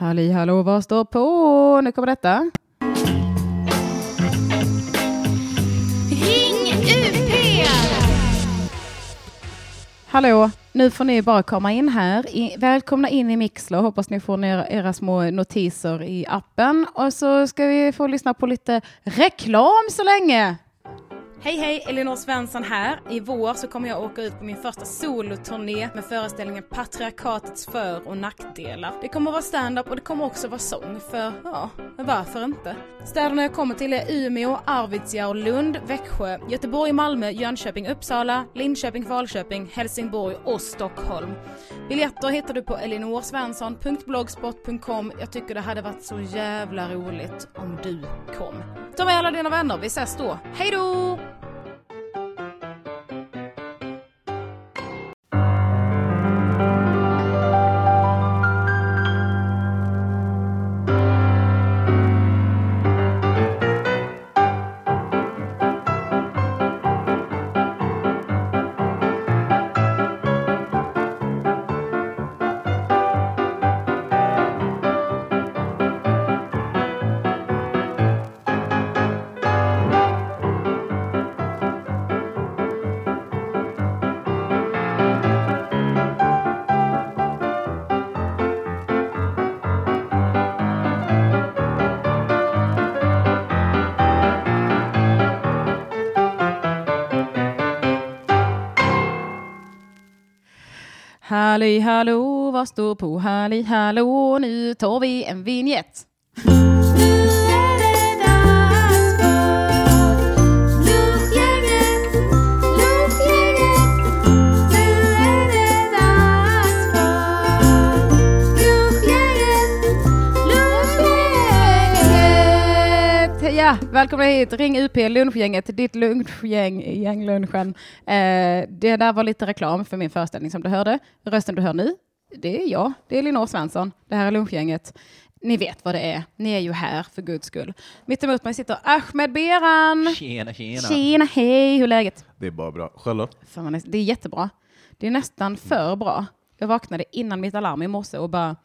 Halli hallå, vad står på? Nu kommer detta. Ring UP! Hallå, nu får ni bara komma in här. I, välkomna in i Mixler. Hoppas ni får ner era små notiser i appen. Och så ska vi få lyssna på lite reklam så länge. Hej hej, Elinor Svensson här. I vår så kommer jag åka ut på min första soloturné med föreställningen Patriarkatets för och nackdelar. Det kommer vara stand-up och det kommer också vara sång, för ja, varför inte? Städerna jag kommer till är Umeå, Arvidsjaur, Lund, Växjö, Göteborg, Malmö, Jönköping, Uppsala, Linköping, Falköping, Helsingborg och Stockholm. Biljetter hittar du på elinorsvensson.blogspot.com. Jag tycker det hade varit så jävla roligt om du kom. Ta med alla dina vänner, vi ses då. Hej då! Halli hallå, vad står på? Halli hallå, nu tar vi en vignett. Ja, välkomna hit. Ring UP, lunchgänget, ditt lunchgäng i gänglunchen. Eh, det där var lite reklam för min föreställning som du hörde. Rösten du hör nu, det är jag. Det är Elinor Svensson. Det här är lunchgänget. Ni vet vad det är. Ni är ju här för guds skull. Mitt emot mig sitter Ahmed Beran. Tjena, tjena. Tjena, hej, hur är läget? Det är bara bra. Själv då? Fan. Det är jättebra. Det är nästan för bra. Jag vaknade innan mitt alarm i morse och bara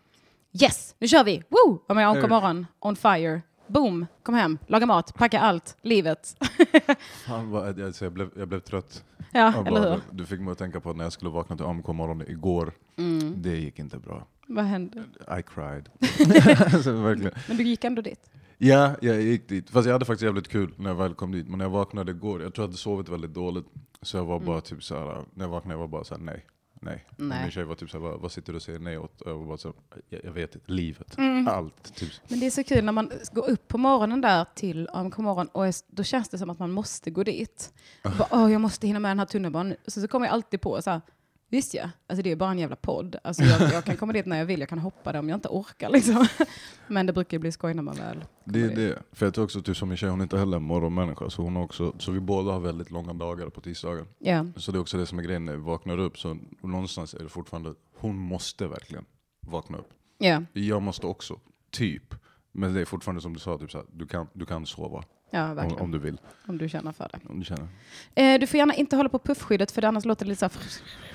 yes, nu kör vi! Woo! Var med Anko morgon, on fire. Boom, kom hem, laga mat, packa allt, livet. Fan, vad, alltså, jag, blev, jag blev trött. ja, Jag eller bara- hur? Du fick mig att tänka på när jag skulle vakna till AMK morgon igår. Mm. Det gick inte bra. Vad hände? I cried. alltså, verkligen. Men du gick ändå dit? Ja, jag gick dit. Fast jag hade faktiskt jävligt kul när jag väl kom dit. Men när jag vaknade igår, jag tror jag hade sovit väldigt dåligt. Så jag var bara typ såhär, när jag vaknade jag var bara såhär nej. Nej. Nej. Min tjej var typ såhär, vad, vad sitter du och säger nej åt? Och jag var såhär, jag, jag vet inte, livet. Mm. Allt. Typ. Men det är så kul när man går upp på morgonen där till AMK morgon och är, då känns det som att man måste gå dit. Och bara, Åh, jag måste hinna med den här tunnelbanan. nu." Så, så kommer jag alltid på så här, visst ja, alltså det är bara en jävla podd. Alltså jag, jag kan komma dit när jag vill, jag kan hoppa där om jag inte orkar liksom. Men det brukar bli skoj när man väl Det är dit. det. För jag tror också typ som min tjej, hon är inte heller en morgonmänniska. Så, hon också, så vi båda har väldigt långa dagar på tisdagar. Ja, Så det är också det som är grejen när vi vaknar upp. Så någonstans är det fortfarande, hon måste verkligen vakna upp. ja, Jag måste också, typ. Men det är fortfarande som du sa, typ så här, du, kan, du kan sova ja om, verkligen. om du vill. Om du känner för det. Om du känner. Eh, du får gärna inte hålla på puffskyddet för det annars låter det lite så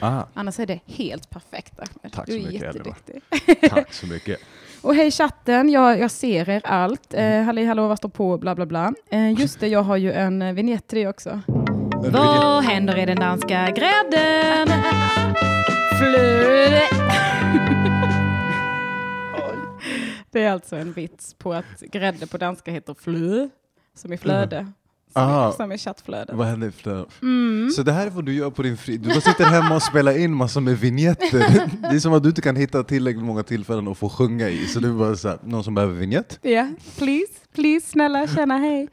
här, Ah, annars är det helt perfekt. Ahmed. Tack du så är mycket, jätteduktig. tack så mycket. Och hej chatten, jag, jag ser er allt. Eh, halli hallå, vad står på, bla bla bla. Eh, just det, jag har ju en eh, vignett till det också. Vad händer i den danska grädden? Flöde! det är alltså en vits på att grädde på danska heter flö, som i flöde. Som, Aha. i, som i chattflöde. Vad händer efter? Mm. Så det här är vad du gör på din fritid? Du bara sitter hemma och spelar in massor med vignetter. Det är som att du inte kan hitta tillräckligt många tillfällen att få sjunga i. Så det är bara så här, någon som behöver vignett? Ja, please, please, snälla, känna hej.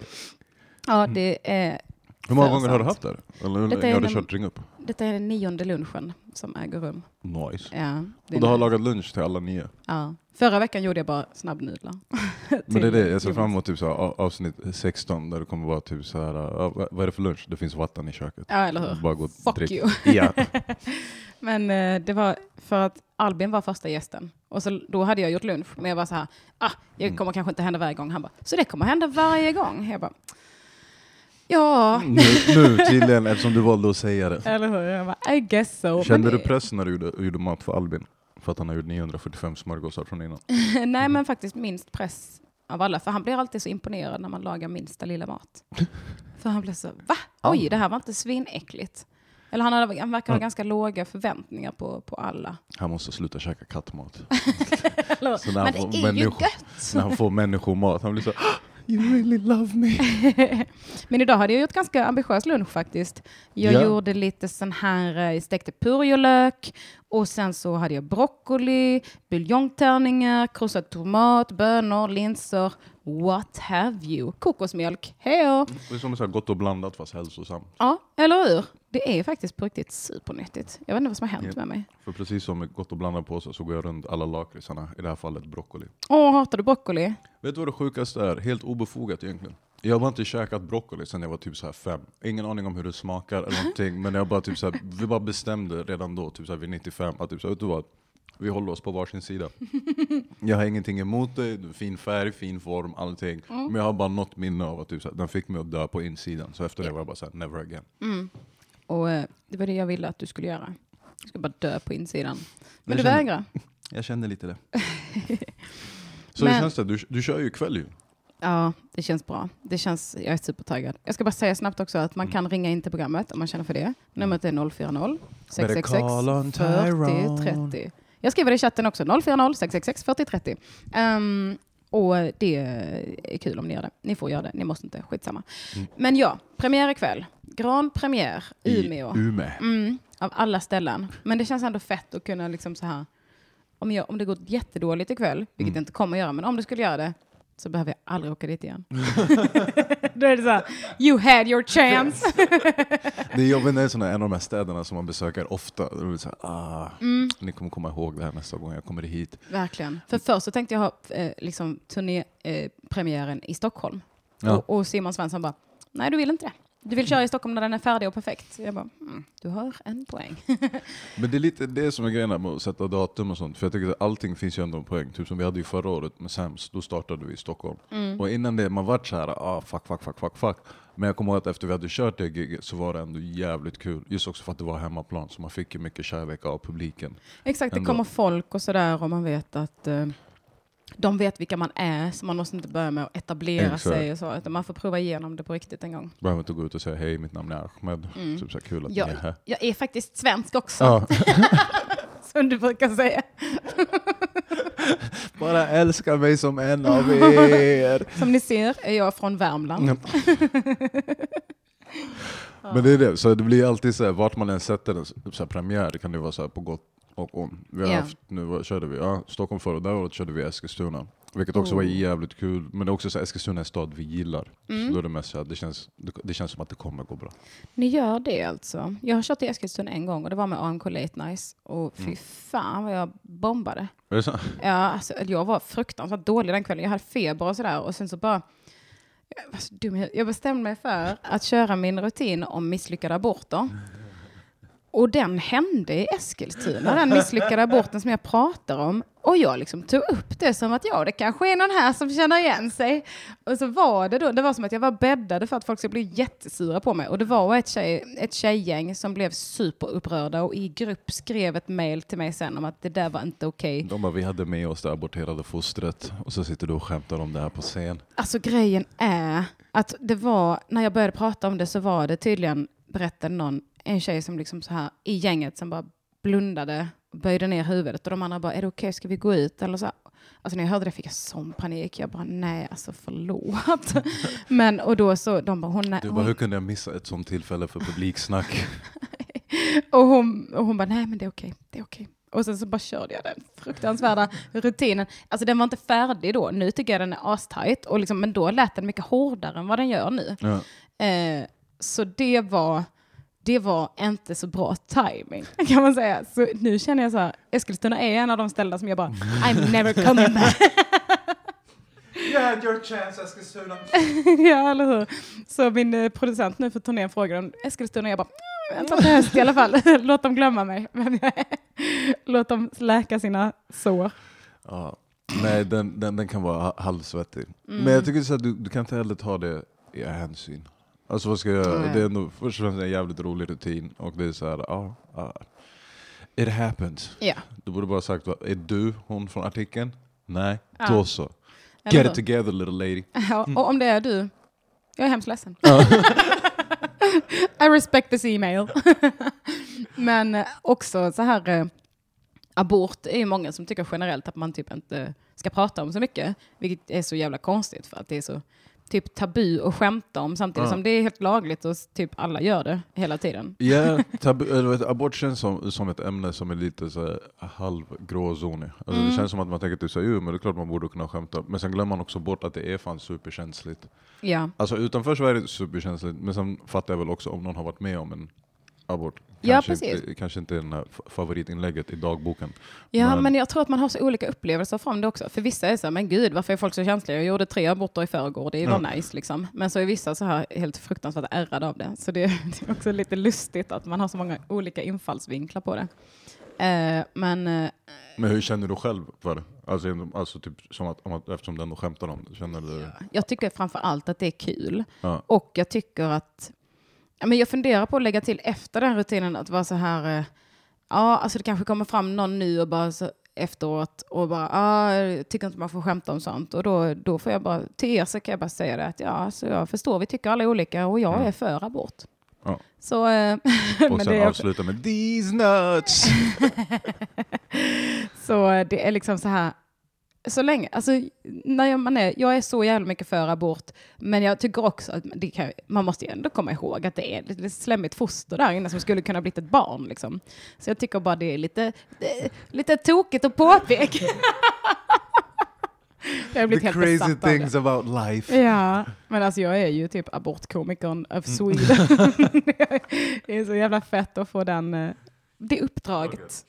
Ja, det är, Hur många gånger har du haft det? Eller Detta har du kört ring upp? detta är den nionde lunchen som äger rum. Nice. Ja, Och du har lagat lunch till alla nio? Ja. Förra veckan gjorde jag bara snabbnudlar. Men det är det, jag ser fram emot typ så avsnitt 16 där det kommer vara typ så här, ja, vad- är det för lunch? Det finns vatten i köket. Ja, eller hur? Bara gå Fuck drick. you. Ja. Men eh, det var för att Albin var första gästen. Och så, då hade jag gjort lunch. Men jag var så här, ah, det Mm. kommer kanske inte hända varje gång. Han bara, så det kommer hända varje gång? Jag bara, ja, nu, nu tydligen, eftersom du valde att säga det. eller hur? Jag bara, I guess so. Kände Men du press när du gjorde, gjorde mat för Albin? För att han har gjort 945 smörgåsar från innan. Nej, men faktiskt minst press av alla. För han blir alltid så imponerad när man lagar minsta lilla mat. För han blir så, va? Oj, det här var inte svinäckligt. Eller han, hade, han verkar ha ganska låga förväntningar på, på alla. Han måste sluta käka kattmat. Eller, Så när han men det är ju gött! När han får människomat, han blir så You really love me. Men idag hade jag gjort ganska ambitiös lunch faktiskt. Jag Ja. gjorde lite sån här, eh, stekte purjolök och sen så hade jag broccoli, buljongtärningar, krossad tomat, bönor, linser, what have you. Kokosmjölk, hejo! Det är som så här gott och blandat fast hälsosamt. Ja, eller hur? Det är faktiskt på riktigt supernyttigt. Jag vet inte vad som har hänt Ja. med mig. För precis som gott och blandat påse så går jag runt alla lakritsarna, i det här fallet broccoli. Åh, hatar du broccoli? Vet du vad det sjukaste är? Helt obefogat egentligen. Jag har inte käkat broccoli sedan jag var typ så här fem. Ingen aning om hur det smakar eller någonting, men jag bara typ så här, vi bara bestämde redan då, typ så här vid 95, att typ så här, vet du vad? Vi håller oss på varsin sida. Jag har ingenting emot det, fin färg, fin form, allting. Men jag har bara något minne av att typ så här, den fick mig att dö på insidan. Så efter det var jag bara såhär, never again. Och eh, det var det jag ville att du skulle göra. Du ska bara dö på insidan. Men Jag du känner- vägrar. Jag kände lite det. så Men- hur känns det? Du, du kör ju ikväll ju. Ja, det känns bra. Det känns, jag är supertaggad. Jag ska bara säga snabbt också att man kan ringa in till programmet om man känner för det. Numret är 040 666 call on 40 Tyrone. 30. Jag skriver det i chatten också, 040 666 40 30. Um, och det är kul om ni gör det. Ni får göra det, ni måste inte, skitsamma. Mm. Men ja, premiär ikväll. Gran premiär, I Umeå. Umeå. Mm, av alla ställen. Men det känns ändå fett att kunna liksom så här. Om, jag, om det går jättedåligt ikväll, vilket Mm. det inte kommer göra, men om det skulle göra det så behöver jag aldrig åka dit igen. Då är det så här, you had your chance. Det är jobbigt när det är såna, en av de här städerna som man besöker ofta. Då är det så här, ah, Mm. Ni kommer komma ihåg det här nästa gång jag kommer hit. Verkligen. För först så tänkte jag ha eh, liksom turnépremiären eh, i Stockholm. Ja. Och, och Simon Svensson bara, nej du vill inte det. Du vill köra i Stockholm när den är färdig och perfekt. Så jag bara, mm, du har en poäng. Men det är lite det som är grejen här med att sätta datum och sånt. För jag tycker att allting finns ju ändå en poäng. Typ som vi hade ju förra året med Sams, då startade vi i Stockholm. Mm. Och innan det, man vart såhär, ah fuck, fuck, fuck, fuck, fuck. Men jag kommer ihåg att efter vi hade kört det giget så var det ändå jävligt kul. Just också för att det var hemmaplan, så man fick ju mycket kärlek av publiken. Exakt, det Ändå. kommer folk och sådär och man vet att eh, de vet vilka man är, så man måste inte börja med att etablera Exakt. sig och så, utan man får prova igenom det på riktigt en gång. Behöver inte gå ut och säga hej, mitt namn är Ahmed. Mm. Typ så kul att Ja. ni är här. Jag är faktiskt svensk också, Ja. som du brukar säga. Bara älska mig som en av er. Som ni ser är jag från Värmland. Men det är det, så det blir alltid så här, vart man än sätter en så här, premiär kan det vara så här på gott och ont. Vi har Ja. haft, nu var- körde vi, ja, Stockholm förra, det här året körde vi Eskilstuna. Vilket också var Oh. jävligt kul, men det är också så här, Eskilstuna är en stad vi gillar. Mm. Så då är det mest så här, det känns, det, det känns som att det kommer gå bra. Ni gör det alltså. Jag har kört i Eskilstuna en gång och det var med AMK Late Nice. Och fy Mm. fan vad jag bombade. Är det så? Ja, alltså, jag var fruktansvärt dålig den kvällen. Jag hade feber och sådär. Och sen så bara... Jag var så dum. Jag bestämde mig för att köra min rutin om misslyckade aborter. Och den hände i Eskilstuna, den misslyckade aborten som jag pratar om. Och jag liksom tog upp det som att ja, det kanske är någon här som känner igen sig. Och så var det då, det var som att jag var bäddade för att folk skulle bli jättesura på mig. Och det var ett, tjej, ett tjejgäng som blev superupprörda och i grupp skrev ett mail till mig sen om att det där var inte okej. De bara, vi hade med oss det aborterade fostret och så sitter du och skämtar om det här på scen. Alltså grejen är att det var, när jag började prata om det så var det tydligen, berättade någon, en tjej som liksom så här i gänget som bara blundade, böjde ner huvudet och de andra bara, är det okej, ska vi gå ut? Eller så här. Alltså när jag hörde det fick jag sån panik. Jag bara, nej alltså förlåt. Men och då så, de bara, hon, Du bara, hon hur kunde jag missa ett sånt tillfälle för publiksnack? och hon, och hon bara, nej men det är okej, det är okej. Och sen så bara körde jag den fruktansvärda rutinen. Alltså den var inte färdig då. Nu tycker jag den är astajt. Och liksom, men då lät den mycket hårdare än vad den gör nu. Ja. Eh, så det var, det var inte så bra timing kan man säga. Så nu känner jag så här, Eskilstuna är en av de ställena som jag bara, I'm never coming back. You had your chance Eskilstuna. ja, eller hur? Så min eh, producent nu för turnén frågar om Eskilstuna och jag bara, "Mm, vänta till höst i alla fall. Låt dem glömma mig. är. Låt dem läka sina sår. Ja. Nej, den, den, den kan vara ha- halvsvettig. Mm. Men jag tycker så att du, du kan inte heller ta det i hänsyn. Alltså vad ska jag göra? Nej. Det är ändå först och främst en jävligt rolig rutin och det är så här, ja, ja. It happens. Ja. Du borde bara sagt, är du hon från artikeln? Nej, Ja. då så. Eller Get hur? it together little lady. Ja, Mm. och om det är du, jag är hemskt ledsen. I respect this email. Men eh, också så här, eh, abort är ju många som tycker generellt att man typ inte ska prata om så mycket, vilket är så jävla konstigt för att det är så typ tabu att skämta om samtidigt Ja. som det är helt lagligt och typ alla gör det hela tiden. Ja, tabu, eller vet, abort känns som, som ett ämne som är lite så här, halv gråzonig. Alltså Mm. Det känns som att man tänker men det är klart man borde kunna skämta. Men sen glömmer man också bort att det är fan superkänsligt. Ja, Alltså utanför så är det superkänsligt, men sen fattar jag väl också om någon har varit med om en abort. Ja, Kanske precis. Inte, kanske inte f- favoritinlägget i dagboken. ja Men- men jag tror att man har så olika upplevelser från det också. För vissa är så här, men gud varför är folk så känsliga? Jag gjorde tre aborter i förrgår, det var Ja. nice liksom. Men så är vissa så här helt fruktansvärt ärrade av det. Så det, det är också lite lustigt att man har så många olika infallsvinklar på det. Eh, men eh, Men hur känner du själv för det? Alltså, alltså typ som att, att, eftersom du ändå skämtar om det, känner du? jag tycker framför allt att det är kul. Ja. Och jag tycker att, ja, men jag funderar på att lägga till efter den rutinen att vara så här, eh, ja alltså det kanske kommer fram någon ny och bara så efteråt och bara, ah, jag tycker inte man får skämta om sånt. Och då, då får jag bara, till er så kan jag bara säga det att ja, alltså jag förstår, vi tycker alla olika och jag Mm. är för abort. Ja. Så, eh, Och sen det avsluta med these nuts! så eh, det är liksom så här, så länge, alltså när jag, man är, jag är så jävla mycket för abort, men jag tycker också att det kan, man måste ju ändå komma ihåg att det är ett lite slemmigt foster där inne som skulle kunna blivit ett barn. Liksom. Så jag tycker bara det är lite, det lite tokigt att påpeka. jag har blivit The helt crazy things about life. Ja, men alltså jag är ju typ abortkomikern of Sweden. det är så jävla fett att få den, eh, det uppdraget.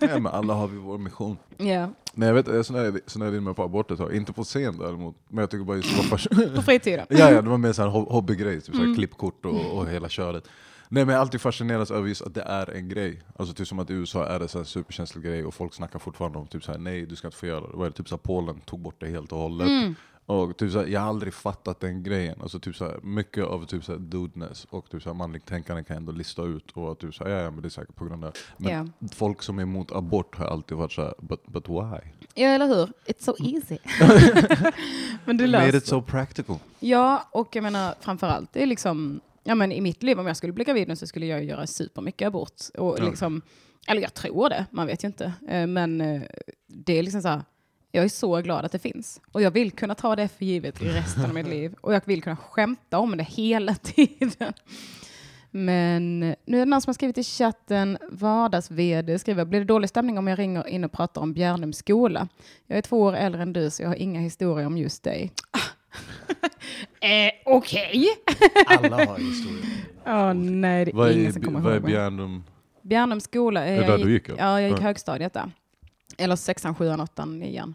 Ja, men alla har vi vår mission. Ja, Nej jag vet, jag är sån sån där inne på abort ett tag. Inte på scen däremot, men jag tycker bara just det var fasc- på fritiden. Ja, ja, det var mer hob- hobbygrej, typ Mm. så här klippkort och, och hela köret. Nej men jag har alltid fascinerats över just att det är en grej. Alltså typ som att i USA är det här superkänslig grej och folk snackar fortfarande om typ så här, nej du ska inte få göra det. Vad är det? Typ så här, Polen tog bort det helt och hållet. Mm. Och typ så här, jag har aldrig fattat den grejen. Alltså typ så här, mycket av typ så här, dudeness och typ manligt tänkande kan jag ändå lista ut. Och typ så här, ja, ja men det är säkert på grund av Men Ja. folk som är emot abort har alltid varit så här, but, but why? Ja, eller hur? It's so easy. Men det Made löser it so practical. Ja, och jag menar framför allt, det är liksom, ja men i mitt liv om jag skulle bli gravid nu så skulle jag göra supermycket abort. Och Ja. liksom, eller jag tror det, man vet ju inte. Eh, Men eh, det är liksom så här, jag är så glad att det finns. Och jag vill kunna ta det för givet i resten av mitt liv. Och jag vill kunna skämta om det hela tiden. Men nu är det någon som har skrivit i chatten, vardags-vd skriver, blir det dålig stämning om jag ringer in och pratar om Bjärnums skola? Jag är två år äldre än du så jag har inga historier om just dig. eh, Okej. Alla har historier. Åh nej, det är Vad är, ingen som kommer vad är ihåg. Bjärnum? Bjärnums skola. eh, Är jag där du gick? Ja, jag gick högstadiet där. Eller sexan, sjuan, åttan, nian.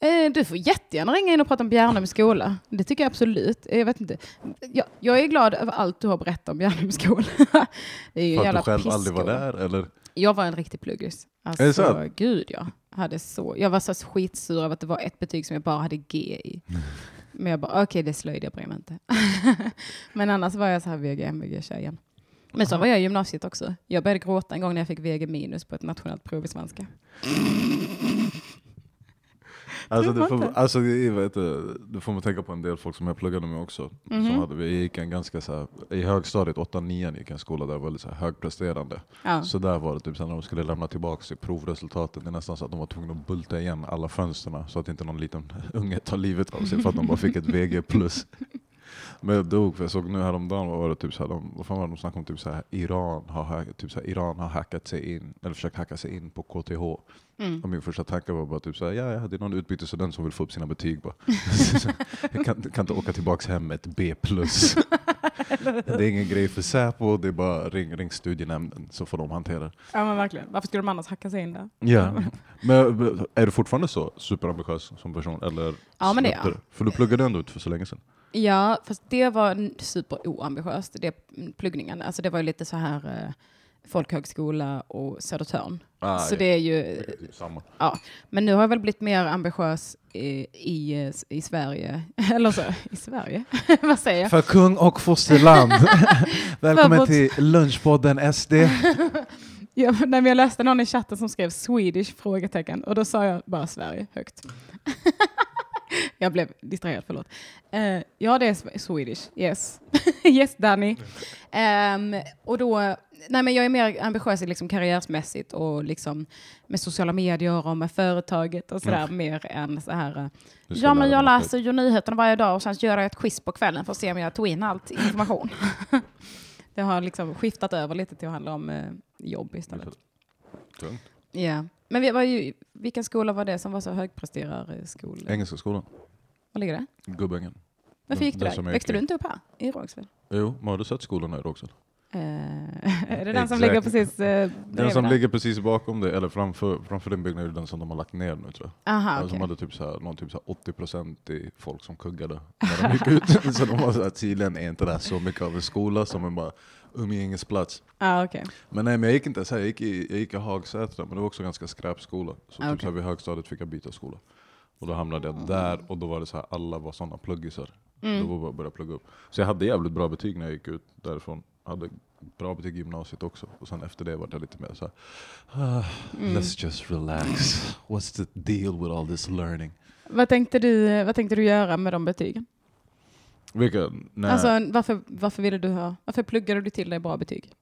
Eh, du får jättegärna ringa in och prata om Bjärnums skola. Det tycker jag absolut. Jag, vet inte. Jag, jag är glad över allt du har berättat om Bjärnums skola. det är ju För att du själv aldrig var där eller? Jag var en riktig pluggis. Alltså, Är det sant? gud ja. Hade så, jag var så skitsur över att det var ett betyg som jag bara hade G i. Men jag bara, okej det är slöjd, jag bryr mig inte. Men annars var jag så här VG, MVG-tjejen. Men så var jag i gymnasiet också. Jag började gråta en gång när jag fick VG minus på ett nationellt prov i svenska. Alltså, Det det får, alltså det, vet du, det får man tänka på en del folk som jag pluggade med också. Mhm. Som hade, vi gick en ganska så här, I högstadiet, 8-9 gick en skola där jag var väldigt så här högpresterande. Ja. Så där var det typ sen när de skulle lämna tillbaka till provresultatet. Det är nästan så att de var tvungna att bulta igen alla fönsterna så att inte någon liten unge tar livet av sig för att de bara fick ett VG+. Men jag dog för jag såg nu häromdagen, vad var det typ så här, de, vad fan var det de snackade om? Typ så här, Iran, har, typ så här, Iran har hackat sig in, eller försökt hacka sig in på KTH. Mm. Och min första tanke var bara typ så här, ja, ja, det är någon utbytesstudent som vill få upp sina betyg bara. jag kan, kan inte åka tillbaka hem med ett B+. det är ingen grej för Säpo, det är bara ring, ring studienämnden så får de hantera det. ja men verkligen. Varför skulle de annars hacka sig in där? Ja. Men men är du fortfarande så superambitiös som person? Eller Ja, men det är jag. För du pluggade ändå ut för så länge sedan. Ja, fast det var n- super oambitiöst, det pluggningen. Alltså det var ju lite så här eh, folkhögskola och Södertörn. Ah, så ja. det är ju, Det är samma. ja. Men nu har jag väl blivit mer ambitiös i, i, i Sverige. Eller så, i Sverige? Vad säger jag? För kung och fosterland. Välkommen vårt- till lunchpodden SD. Nej, men jag läste någon i chatten som skrev Swedish? frågetecken och då sa jag bara Sverige högt. jag blev distraherad, förlåt. Eh, ja, det är Sw- Swedish. Yes. yes, Danny. Ehm, och då, nej, men jag är mer ambitiös liksom karriärsmässigt och liksom med sociala medier och med företaget och sådär mer än så här. eh, Ja, men jag läser ju nyheterna varje dag och sen gör jag ett quiz på kvällen för att se om jag tog in allt information. det har liksom skiftat över lite till att handla om eh, jobb istället. Tungt. Ja. Men vi var ju, vilken skola var det som var så högpresterarskola? Engelska skolan, Var ligger det? Gubbängen. Varför gick du där? som Växte du i. inte upp här i Rågsved? Jo, men har du sett skolan här också? Eh, är det den som ligger precis eh, Den som där? ligger precis bakom dig, eller framför, framför den byggnaden, är den som de har lagt ner nu tror jag. Aha, Alltså, okej. De hade typ så här, någon typ så här 80% i folk som kuggade när de gick ut. så de var så här, tydligen är inte det här så mycket av en skola som en bara umgängesplats. Ah, okej. Men nej, men jag gick inte så här, jag gick i, jag gick i Hagsätra, men det var också ganska skräpskola. Så Ah, typ okej. så här, vid högstadiet fick jag byta skola. Och då hamnade jag där, och då var det så här, alla var sådana pluggisar. Mm. Då var det bara att börja plugga upp. Så jag hade jävligt bra betyg när jag gick ut därifrån. Jag hade bra betyg i gymnasiet också. Och sen efter det var jag lite mer så här, ah, Mm. let's just relax. What's the deal with all this learning? Vad, tänkte du, vad tänkte du göra med de betygen? Vilka? Nej. Alltså, varför, varför, ville du ha, varför pluggade du till dig bra betyg?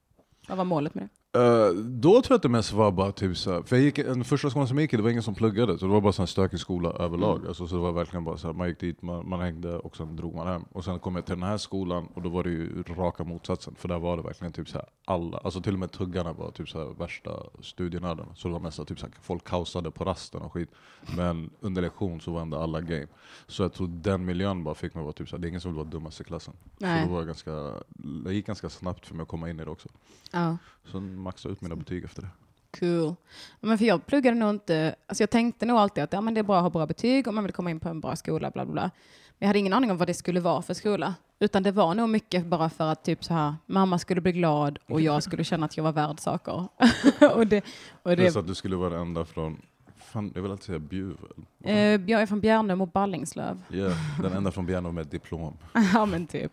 Vad var målet med det? Eh, då tror jag att det mest var bara typ så här, för jag gick, den första skolan som jag gick i, det var ingen som pluggade, så det var bara en stökig skola överlag. Mm. Alltså, så det var verkligen bara så här, man gick dit, man, man hängde och sen drog man hem. Och sen kom jag till den här skolan och då var det ju raka motsatsen, för där var det verkligen typ så här, alla, alltså till och med tuggarna var typ så här, värsta studienördarna. Så det var nästan typ så här, folk kaosade på rasten och skit. Men under lektion så var ändå alla game. Så jag tror den miljön bara fick mig vara typ så här, det är ingen som vill vara dummast i klassen. Nej. Så det, var ganska, det gick ganska snabbt för mig att komma in i det också. Ja. Så maxa ut mina betyg efter det. Cool. Men för jag pluggade nog inte, alltså jag tänkte nog alltid att ja, men det är bra att ha bra betyg om man vill komma in på en bra skola, bla bla bla. Men jag hade ingen aning om vad det skulle vara för skola. Utan det var nog mycket bara för att typ så här, mamma skulle bli glad och jag skulle känna att jag var värd saker. och det, och Det så att du skulle vara den enda från, fan, jag vill alltid säga Bjuv. eh, jag är från Bjärnum och Ballingslöv. Ja, den enda från Bjärnum med diplom. ja men typ.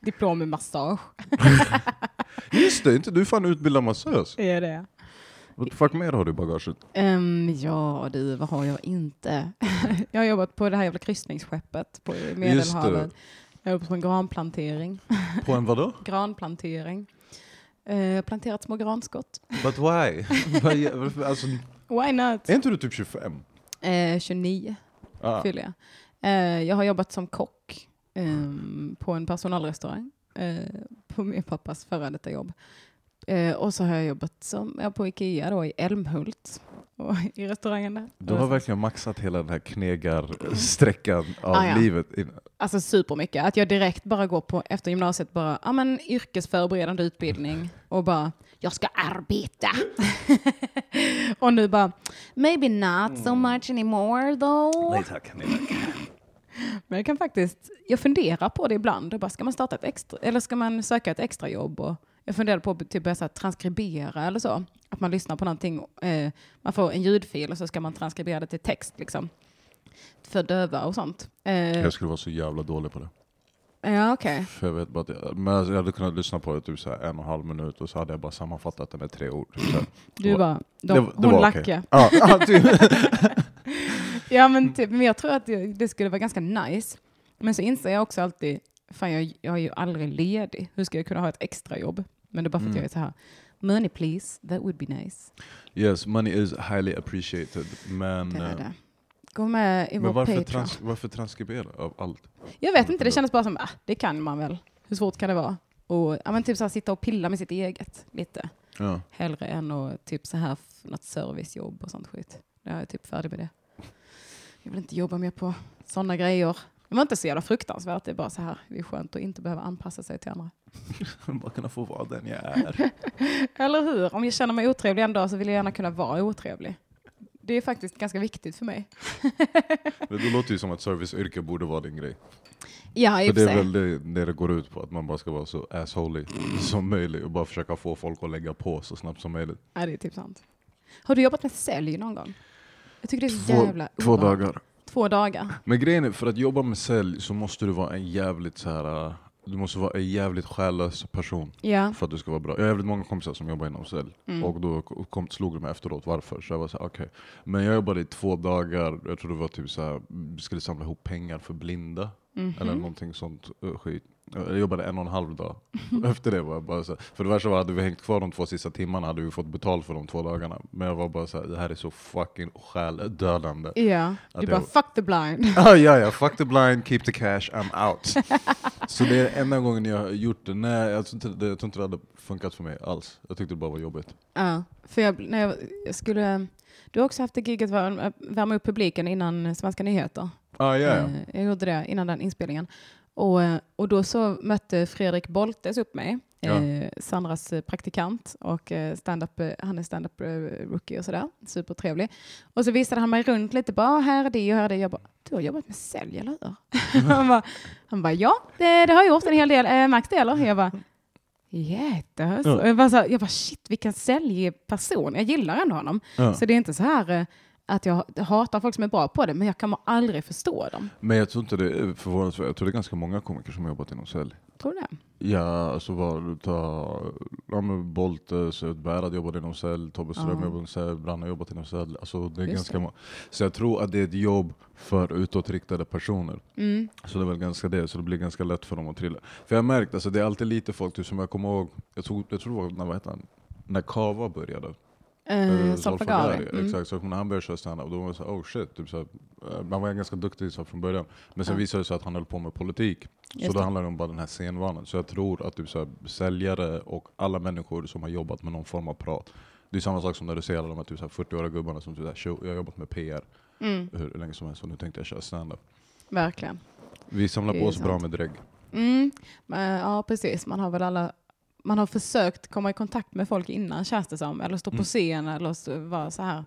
Diplom i massage. Just det, inte du är fan utbildad massös. Är det? The fuck mer har du i bagaget? Ehm, ja du, vad har jag inte? jag har jobbat på det här jävla kryssningsskeppet på Medelhavet. Jag har jobbat på en granplantering. På en vadå? Granplantering. Eh, planterat små granskott. But why? Alltså, Why not? är inte du typ 25? Eh, 29 Ah. fyller jag. Eh, jag har jobbat som kock ehm, på en personalrestaurang eh, på min pappas före detta jobb. Eh, och så har jag jobbat som, ja, på Ikea då, i Älmhult och i restaurangen där. Du har verkligen maxat hela den här knegarsträckan av Ah, ja. livet. Alltså supermycket. Att jag direkt bara går på, efter gymnasiet, bara, ja men yrkesförberedande utbildning och bara, jag ska arbeta. och nu bara, maybe not so much anymore though. Nej tack, nej tack. Men jag kan faktiskt, jag funderar på det ibland. Bara, ska man starta ett extra, eller ska man söka ett extra jobb? Och jag funderar på att typ börja så här, transkribera eller så. Att man lyssnar på någonting, eh, man får en ljudfil och så ska man transkribera det till text liksom. För döva och sånt. Eh, Jag skulle vara så jävla dålig på det. ja, okej. För jag vet bara att jag, men alltså, jag hade kunnat lyssna på det typ så en och en halv minut och så hade jag bara sammanfattat det med tre ord. Typ. Du Det var- bara, de, det var- det hon var Lacke. Ja, ja, typ. Ja men, typ, men jag tror att det, det skulle vara ganska nice. Men så inser jag också alltid, fan jag, jag är ju aldrig ledig. Hur ska jag kunna ha ett extra jobb? Men det är bara för att Mm. jag är så här, money please, that would be nice. Yes, money is highly appreciated. Men, Det är eh, det. Gå med i men vår varför, Patreon. trans, varför transkribera av allt? jag vet inte, det kändes bara som, ah, det kan man väl. Hur svårt kan det vara? Och ja, men typ så här, sitta och pilla med sitt eget lite. Ja. Hellre än att typ så här, något servicejobb och sånt skit. Jag är typ färdig med det. Jag vill inte jobba mer på sådana grejer. Det var inte så jävla fruktansvärt, det är bara så här, det är skönt att inte behöva anpassa sig till andra. Bara kunna få vara den jag är. Eller hur? Om jag känner mig otrevlig en dag så vill jag gärna kunna vara otrevlig. Det är faktiskt ganska viktigt för mig. Men det låter ju som att serviceyrke borde vara din grej. Ja, i För det är väl det, det det går ut på, att man bara ska vara så assholy som möjligt och bara försöka få folk att lägga på så snabbt som möjligt. Ja, det är typ sant. Har du jobbat med sälj någon gång? Jag tycker det är så Två, jävla två dagar. Två dagar. Men grejen är, för att jobba med sälj så måste du vara en jävligt så här. du måste vara en jävligt själlös person Ja. för att du ska vara bra. Jag har jävligt många kompisar som jobbar inom sälj Mm. och då kom, slog de mig efteråt varför. Så jag var så här, okej. Men jag jobbade i två dagar, jag tror det var typ så här, vi skulle samla ihop pengar för blinda. Mhm. Eller någonting sånt uh, skit. Jag jobbade en och en halv dag. Efter det var jag bara så för det värsta var hade vi hängt kvar de två sista timmarna hade vi fått betalt för de två dagarna. Men jag var bara så här, det här är så fucking själdödande. Ja, Att du bara fuck the blind. Ah, ja, ja, fuck the blind, keep the cash, I'm out. så det är enda gången jag har gjort det. Nej, jag tror, inte, det, jag tror inte det hade funkat för mig alls. Jag tyckte det bara var jobbigt. Ja, för jag, när jag, jag skulle... Du har också haft det giget att värma upp publiken innan Svenska nyheter. Ah, ja, ja. Eh, Jag gjorde det innan den inspelningen. Och, eh, och då så mötte Fredrik Boltes upp mig, Ja. eh, Sandras eh, praktikant och eh, stand-up, eh, han är stand-up rookie och sådär, supertrevlig. Och så visade han mig runt lite, bara "Ah, här är det och här är det. Jag bara, du har jobbat med sälj eller hur? han, bara, han bara, ja det, det har jag gjort en hel del. Eh, Max det eller? Jag bara. Ja. Och Jag, bara så, här- jag bara shit vilken säljperson, jag gillar ändå honom. Ja. Så det är inte så här att jag hatar folk som är bra på det, men jag kan aldrig förstå dem. Men jag tror inte det är förvånansvärt. Jag tror det är ganska många komiker som har jobbat inom sälj. Tror du det? Ja, alltså vad tar... Ja, Bolte, Södberg jobbade inom sälj, Tobbe Ström jobbade inom sälj, Branne har jobbat inom sälj. Alltså det är Just ganska det. Så jag tror att det är ett jobb för utåtriktade personer. Mm. Så det är väl ganska det, så det blir ganska lätt för dem att trilla. För jag har märkt, alltså det är alltid lite folk, typ, som jag kommer ihåg, jag tror, jag tror det var när, vad heter han? när Kava började. Eh, Eh, Solfagari. Mm. Exakt, så när han började köra standup, då var jag såhär oh shit. Typ så här, eh, han var ganska duktig så från början. Men sen Ja. visade det sig att han höll på med politik. Just så då det. handlar det om bara den här scenvanan. Så jag tror att typ, så här, säljare och alla människor som har jobbat med någon form av prat. Det är samma sak som när du ser alla de här typ, så här 40-åriga gubbarna som typ, så här, "Tjo, jag har jobbat med PR Mm, hur länge som helst och nu tänkte jag köra standup. verkligen. Vi samlar Det på oss bra sant. med drägg. Mm. Men, ja, precis. Man har väl alla man har försökt komma i kontakt med folk innan känns det som. Eller stå på Mm. scen eller vara så här.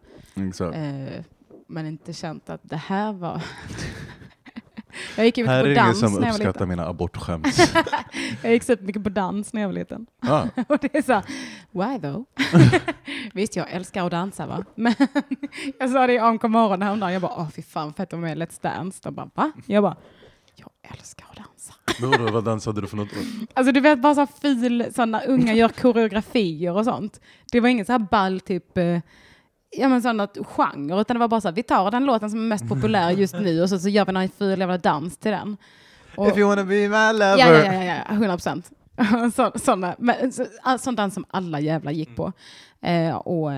Eh, men inte känt att det här var... jag gick ju Här mycket är på ingen dans som när jag var uppskattar liten. mina abortskämt. Jag gick så mycket på dans när jag var liten. ah, Och det är så här, why though? Visst, jag älskar att dansa va? Men jag sa det i AMK morgon häromdagen, jag bara, åh fy fan fett att vara med i Let's Dance. De bara, va? Jag bara, älskar att dansa. men vad dansade du för något? Alltså du vet bara så här fil, så när unga gör koreografier och sånt. Det var ingen så här ball typ, eh, ja men sån genre, utan det var bara så här, vi tar den låten som är mest populär just nu och så, så gör vi någon ful jävla dans till den. Och, If you wanna be my lover. Ja, ja, ja, ja, ja, 100 procent. så, såna, men, så, all, sån dans som alla jävla gick på. Eh, och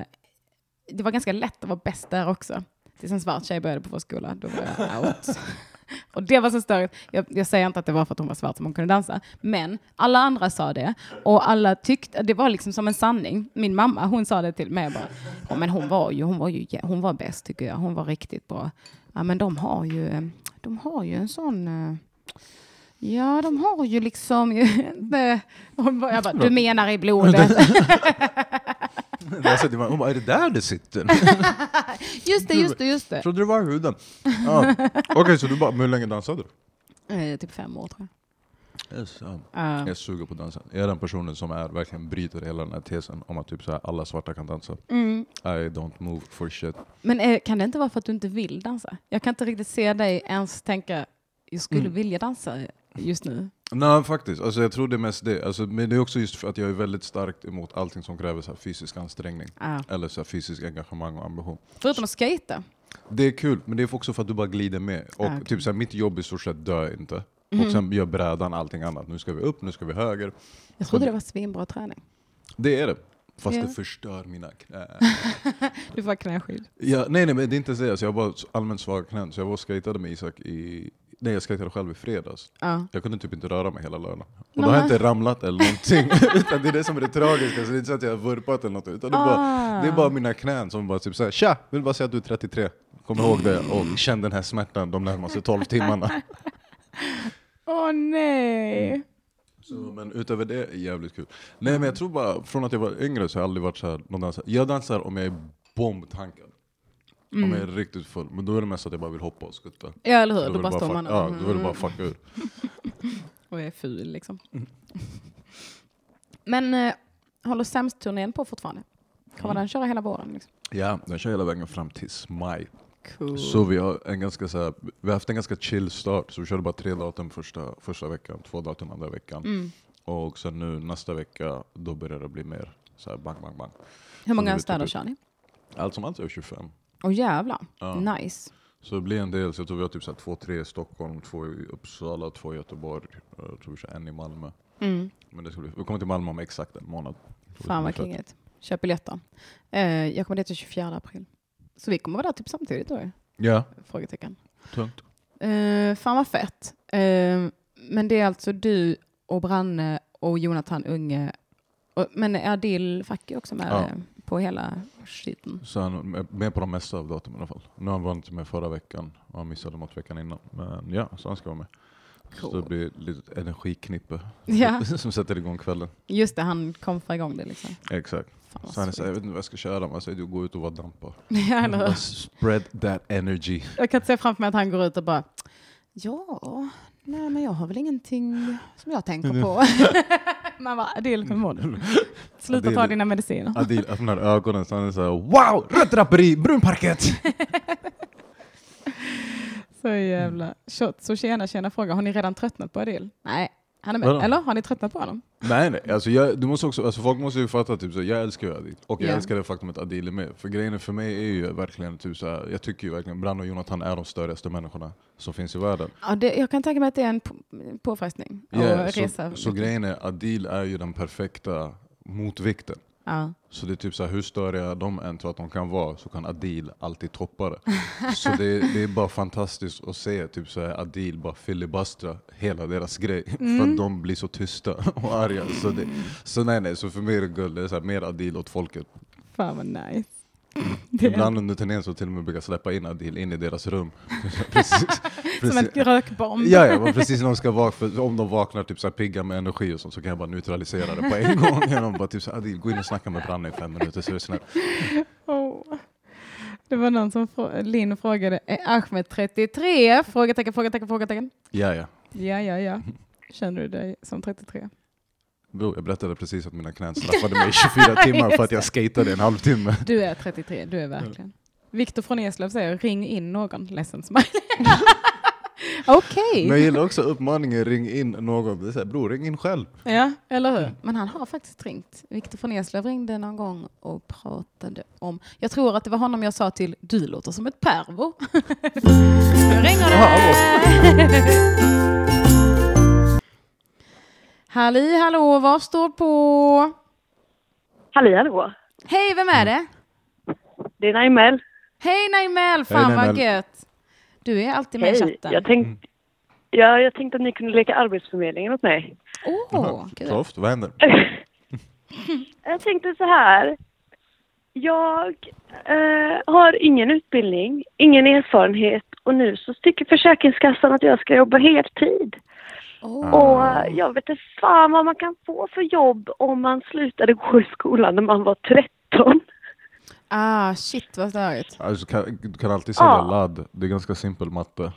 det var ganska lätt att vara bäst där också. Tills en svart tjej började på vår skola, då var jag out. och det var så störigt. Jag, jag säger inte att det var för att hon var svart som hon kunde dansa, men alla andra sa det och alla tyckte, det var liksom som en sanning. Min mamma, hon sa det till mig bara, oh, men hon var ju, hon var ju, hon var bäst tycker jag, hon var riktigt bra. Ja, men de har ju, de har ju en sån eh, Ja, de har ju liksom... jag bara, du menar i blodet. Jag mig, hon bara, är det där det sitter? just det, just det, just det. Trodde det var huden. Ja. Okej, så du bara, hur länge dansade du? Eh, typ fem år tror Yes, ja. jag. Jag är sugen på dansa. Jag är den personen som är, verkligen bryter hela den här tesen om att typ så här, alla svarta kan dansa. Mm. I don't move for shit. Men eh, kan det inte vara för att du inte vill dansa? Jag kan inte riktigt se dig ens tänka, jag skulle Mm. vilja dansa just nu. Nej faktiskt, alltså, jag tror det är mest det. Alltså, men det är också just för att jag är väldigt starkt emot allting som kräver så här, fysisk ansträngning. Ja. Eller så här, fysisk engagemang och ambition. Förutom att skejta. Det är kul, men det är också för att du bara glider med. Och Ah, okej. typ så här, mitt jobb i stort sett dör inte. Mhm. Och sen gör brädan allting annat. Nu ska vi upp, nu ska vi höger. Jag trodde det var svinbra träning. Det är det. Fast Ja. det förstör mina knän. Du får knäskydd. ja, nej, nej, men det är inte så. Alltså, jag har bara allmänt svaga knän. Så jag var och skejtade med Isak i... Nej, jag skejtade själv i fredags. Ja. Jag kunde typ inte röra mig hela lördagen. Och då har jag inte ramlat eller någonting. utan det är det som är det tragiska. Så det är inte så att jag har vurpat eller något. Utan det är, bara, Ah. det är bara mina knän som bara typ såhär Tja! Vill bara säga att du är 33. Kom ihåg det och känn den här smärtan de närmaste 12 timmarna. Åh nej. Så, men utöver det jävligt kul. Nej men jag tror bara, från att jag var yngre så har jag aldrig varit såhär, någon dansare. Jag dansar om jag är bombtankad. Om jag är riktigt full. Men då är det mest att jag bara vill hoppa och skutta. Ja eller hur, Då då bara står man Ja, då vill jag bara fucka ur. och är ful liksom. Men eh, håller Sämst-turnén på fortfarande? Kommer Mm. den köra hela våren? Liksom? Ja, den kör hela vägen fram tills maj. Cool. Så vi har, en ganska, så här, vi har haft en ganska chill start, så vi körde bara tre datum första, första veckan, två datum andra veckan. Mm. Och sen nu nästa vecka, då börjar det bli mer så här bang, bang, bang. Hur många det städer typ- kör ni? Allt som allt är 25. Åh jävlar, Ja. nice. Så det blir en del, så jag tror vi har typ så här två, tre i Stockholm, två i Uppsala, två i Göteborg, eh, jag tror vi kör en i Malmö. Mm. Men det ska bli, vi kommer till Malmö om exakt en månad. Fan vad kingigt. Köp biljetter. Eh, jag kommer dit den 24 april. Så vi kommer vara där typ samtidigt då? Ja, Frågetecken. tungt. Eh, fan vad fett. Eh, men det är alltså du och Branne och Jonathan Unge. Och, men är Adil Facki också med Ja. På hela skiten? Så han är med på de mesta av datumen i alla fall. Nu har han varit med förra veckan och han missade mot veckan innan. Men ja, så han ska vara med. Så Cool. det blir ett litet energiknippe Ja, som sätter igång kvällen. just det. Han kom för igång det liksom. Exakt. Fan Så han så här, jag vet inte vad jag ska köra, men jag säger du går ut och var dampar. Ja, eller hur? Spread that energy. Jag kan se framför mig att han går ut och bara Ja, nej men jag har väl ingenting som jag tänker på. Man bara, Adil, hur mår du? Sluta Adil- ta dina mediciner. Adil öppnar ögonen så han är såhär Wow! Rött draperi, brun parkett! Så jävla shot. Så tjena, tjena fråga. Har ni redan tröttnat på Adil? Nej, han är med. Vadå? Eller har ni tröttnat på honom? nej nej, alltså jag, du måste också, alltså folk måste ju fatta typ så, jag älskar ju Adil. Och jag Ja. älskar det faktum att Adil är med. För grejen är för mig är ju verkligen typ så här, jag tycker ju verkligen Brann och Jonathan är de största människorna som finns i världen. Ja, det, jag kan tänka mig att det är en på, påfrestning. Ja, att så, så grejen är, Adil är ju den perfekta motvikten. Ja. Så det är typ så här, hur störiga de än tror att de kan vara så kan Adil alltid toppa det. så det, det är bara fantastiskt att se typ så här, Adil bara filibustra hela deras grej. För att de blir så tysta och arga. Så, det, så nej nej, så för mig är det guld. Det är så här, mer Adil åt folket. Fan vad nice. Ibland under turnén så till och med brukar jag släppa in Adil in i deras rum. precis, som en rökbomb. Ja, ja, precis när de ska vakna, om de vaknar typ så här pigga med energi och sånt så kan jag bara neutralisera det på en gång. De bara typ så här, Adil, gå in och snacka med Branne i fem minuter så är det snällt. Åh. Det var någon som frå- Linn frågade, är Ahmed 33? Frågetecken, frågetecken, frågetecken. Ja, ja. Ja, ja, ja. Känner du dig som 33? Bro, jag berättade precis att mina knän straffade mig i 24 timmar för att jag skatade en halvtimme. Du är 33, du är verkligen. Viktor från Eslöv säger, ring in någon. Ledsen smile. Okej. Men jag gillar också uppmaningen ring in någon. Det är så här, bror, ring in själv. Ja, eller hur? Men han har faktiskt ringt. Viktor från Eslöv ringde någon gång och pratade om... Jag tror att det var honom jag sa till, du låter som ett pervo. nu ringer det! Halli hallå, vad står på? Halli hallå! Hej, vem är det? Det är Naimel. Hej Naimel, fan Hej, vad gött. Du är alltid med i Hej! chatten. Jag, tänkt, ja, jag tänkte att ni kunde leka Arbetsförmedlingen åt mig. Åh, kul. Soft, vad händer? Jag tänkte så här. Jag eh, har ingen utbildning, ingen erfarenhet och nu så tycker Försäkringskassan att jag ska jobba heltid. Åh. Och eh, jag vet inte fan vad man kan få för jobb om man slutade gå i skolan när man var 13. Ah, shit vad störigt. Alltså, kan, du kan alltid sälja Ja. ladd. Det är ganska simpel matte.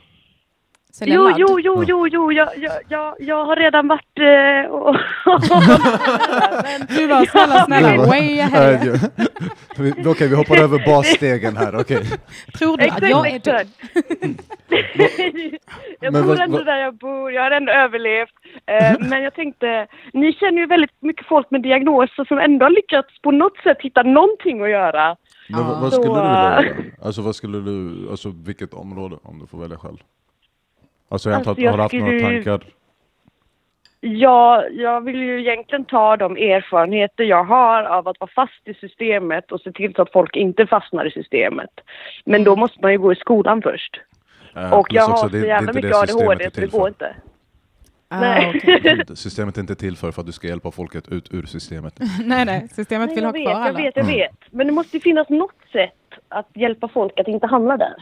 Sälja Jo, ladd. jo, jo, jo, jo, jag, jag, jag, jag har redan varit eh, och... Du var snälla, snälla, way ahead. Vi- Okej, vi hoppar över basstegen här. Okej. Tror du att jag är exakt. jag Men bor vad- ändå där jag bor, jag har ändå överlevt. Eh, men jag tänkte, ni känner ju väldigt mycket folk med diagnoser som ändå har lyckats på något sätt hitta någonting att göra. Men vad, vad skulle du vilja äh, göra? Alltså vad skulle du, alltså vilket område om du får välja själv? Alltså jag Alltså, att jag har du haft några skulle- tankar? Ja, jag vill ju egentligen ta de erfarenheter jag har av att vara fast i systemet och se till så att folk inte fastnar i systemet. Men då måste man ju gå i skolan först. Eh, Och jag också, har det- så jävla mycket ADHD så det går inte. Ah, Nej. okej. Systemet är inte till för, för att du ska hjälpa folket ut ur systemet. nej, nej, systemet Nej, vill jag ha vet, kvar jag alla. vet, jag vet. Men det måste ju finnas något sätt att hjälpa folk att inte hamna där.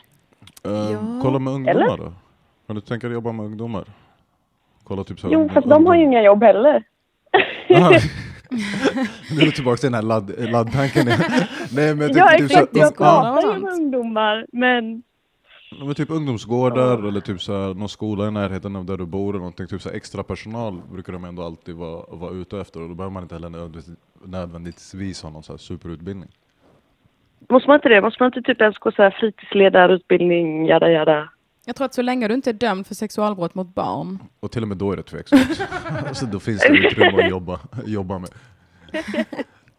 Eh, Ja. Kolla med ungdomar Eller? då. Kan du tänka dig jobba med ungdomar? Kolla typ så här Jo, fast de har ju inga jobb heller. Aha. nu är du tillbaka till den här ladd, laddtanken. Nej men jag Ja, typ så, Jag ja. pratar ju med ungdomar, men Ja, men typ ungdomsgårdar eller typ så här, någon skola i närheten av där du bor eller någonting. Typ så här, extra personal brukar de ändå alltid vara, vara ute efter och då behöver man inte heller nödvändigtvis- nödvändigtvis ha någon så här superutbildning. Måste man inte det? Måste man inte typ ens gå så här fritidsledarutbildning, jada jada? Jag tror att så länge du inte är dömd för sexualbrott mot barn. Och till och med då är det tveksamt. så då finns det utrymme att jobba, jobba med.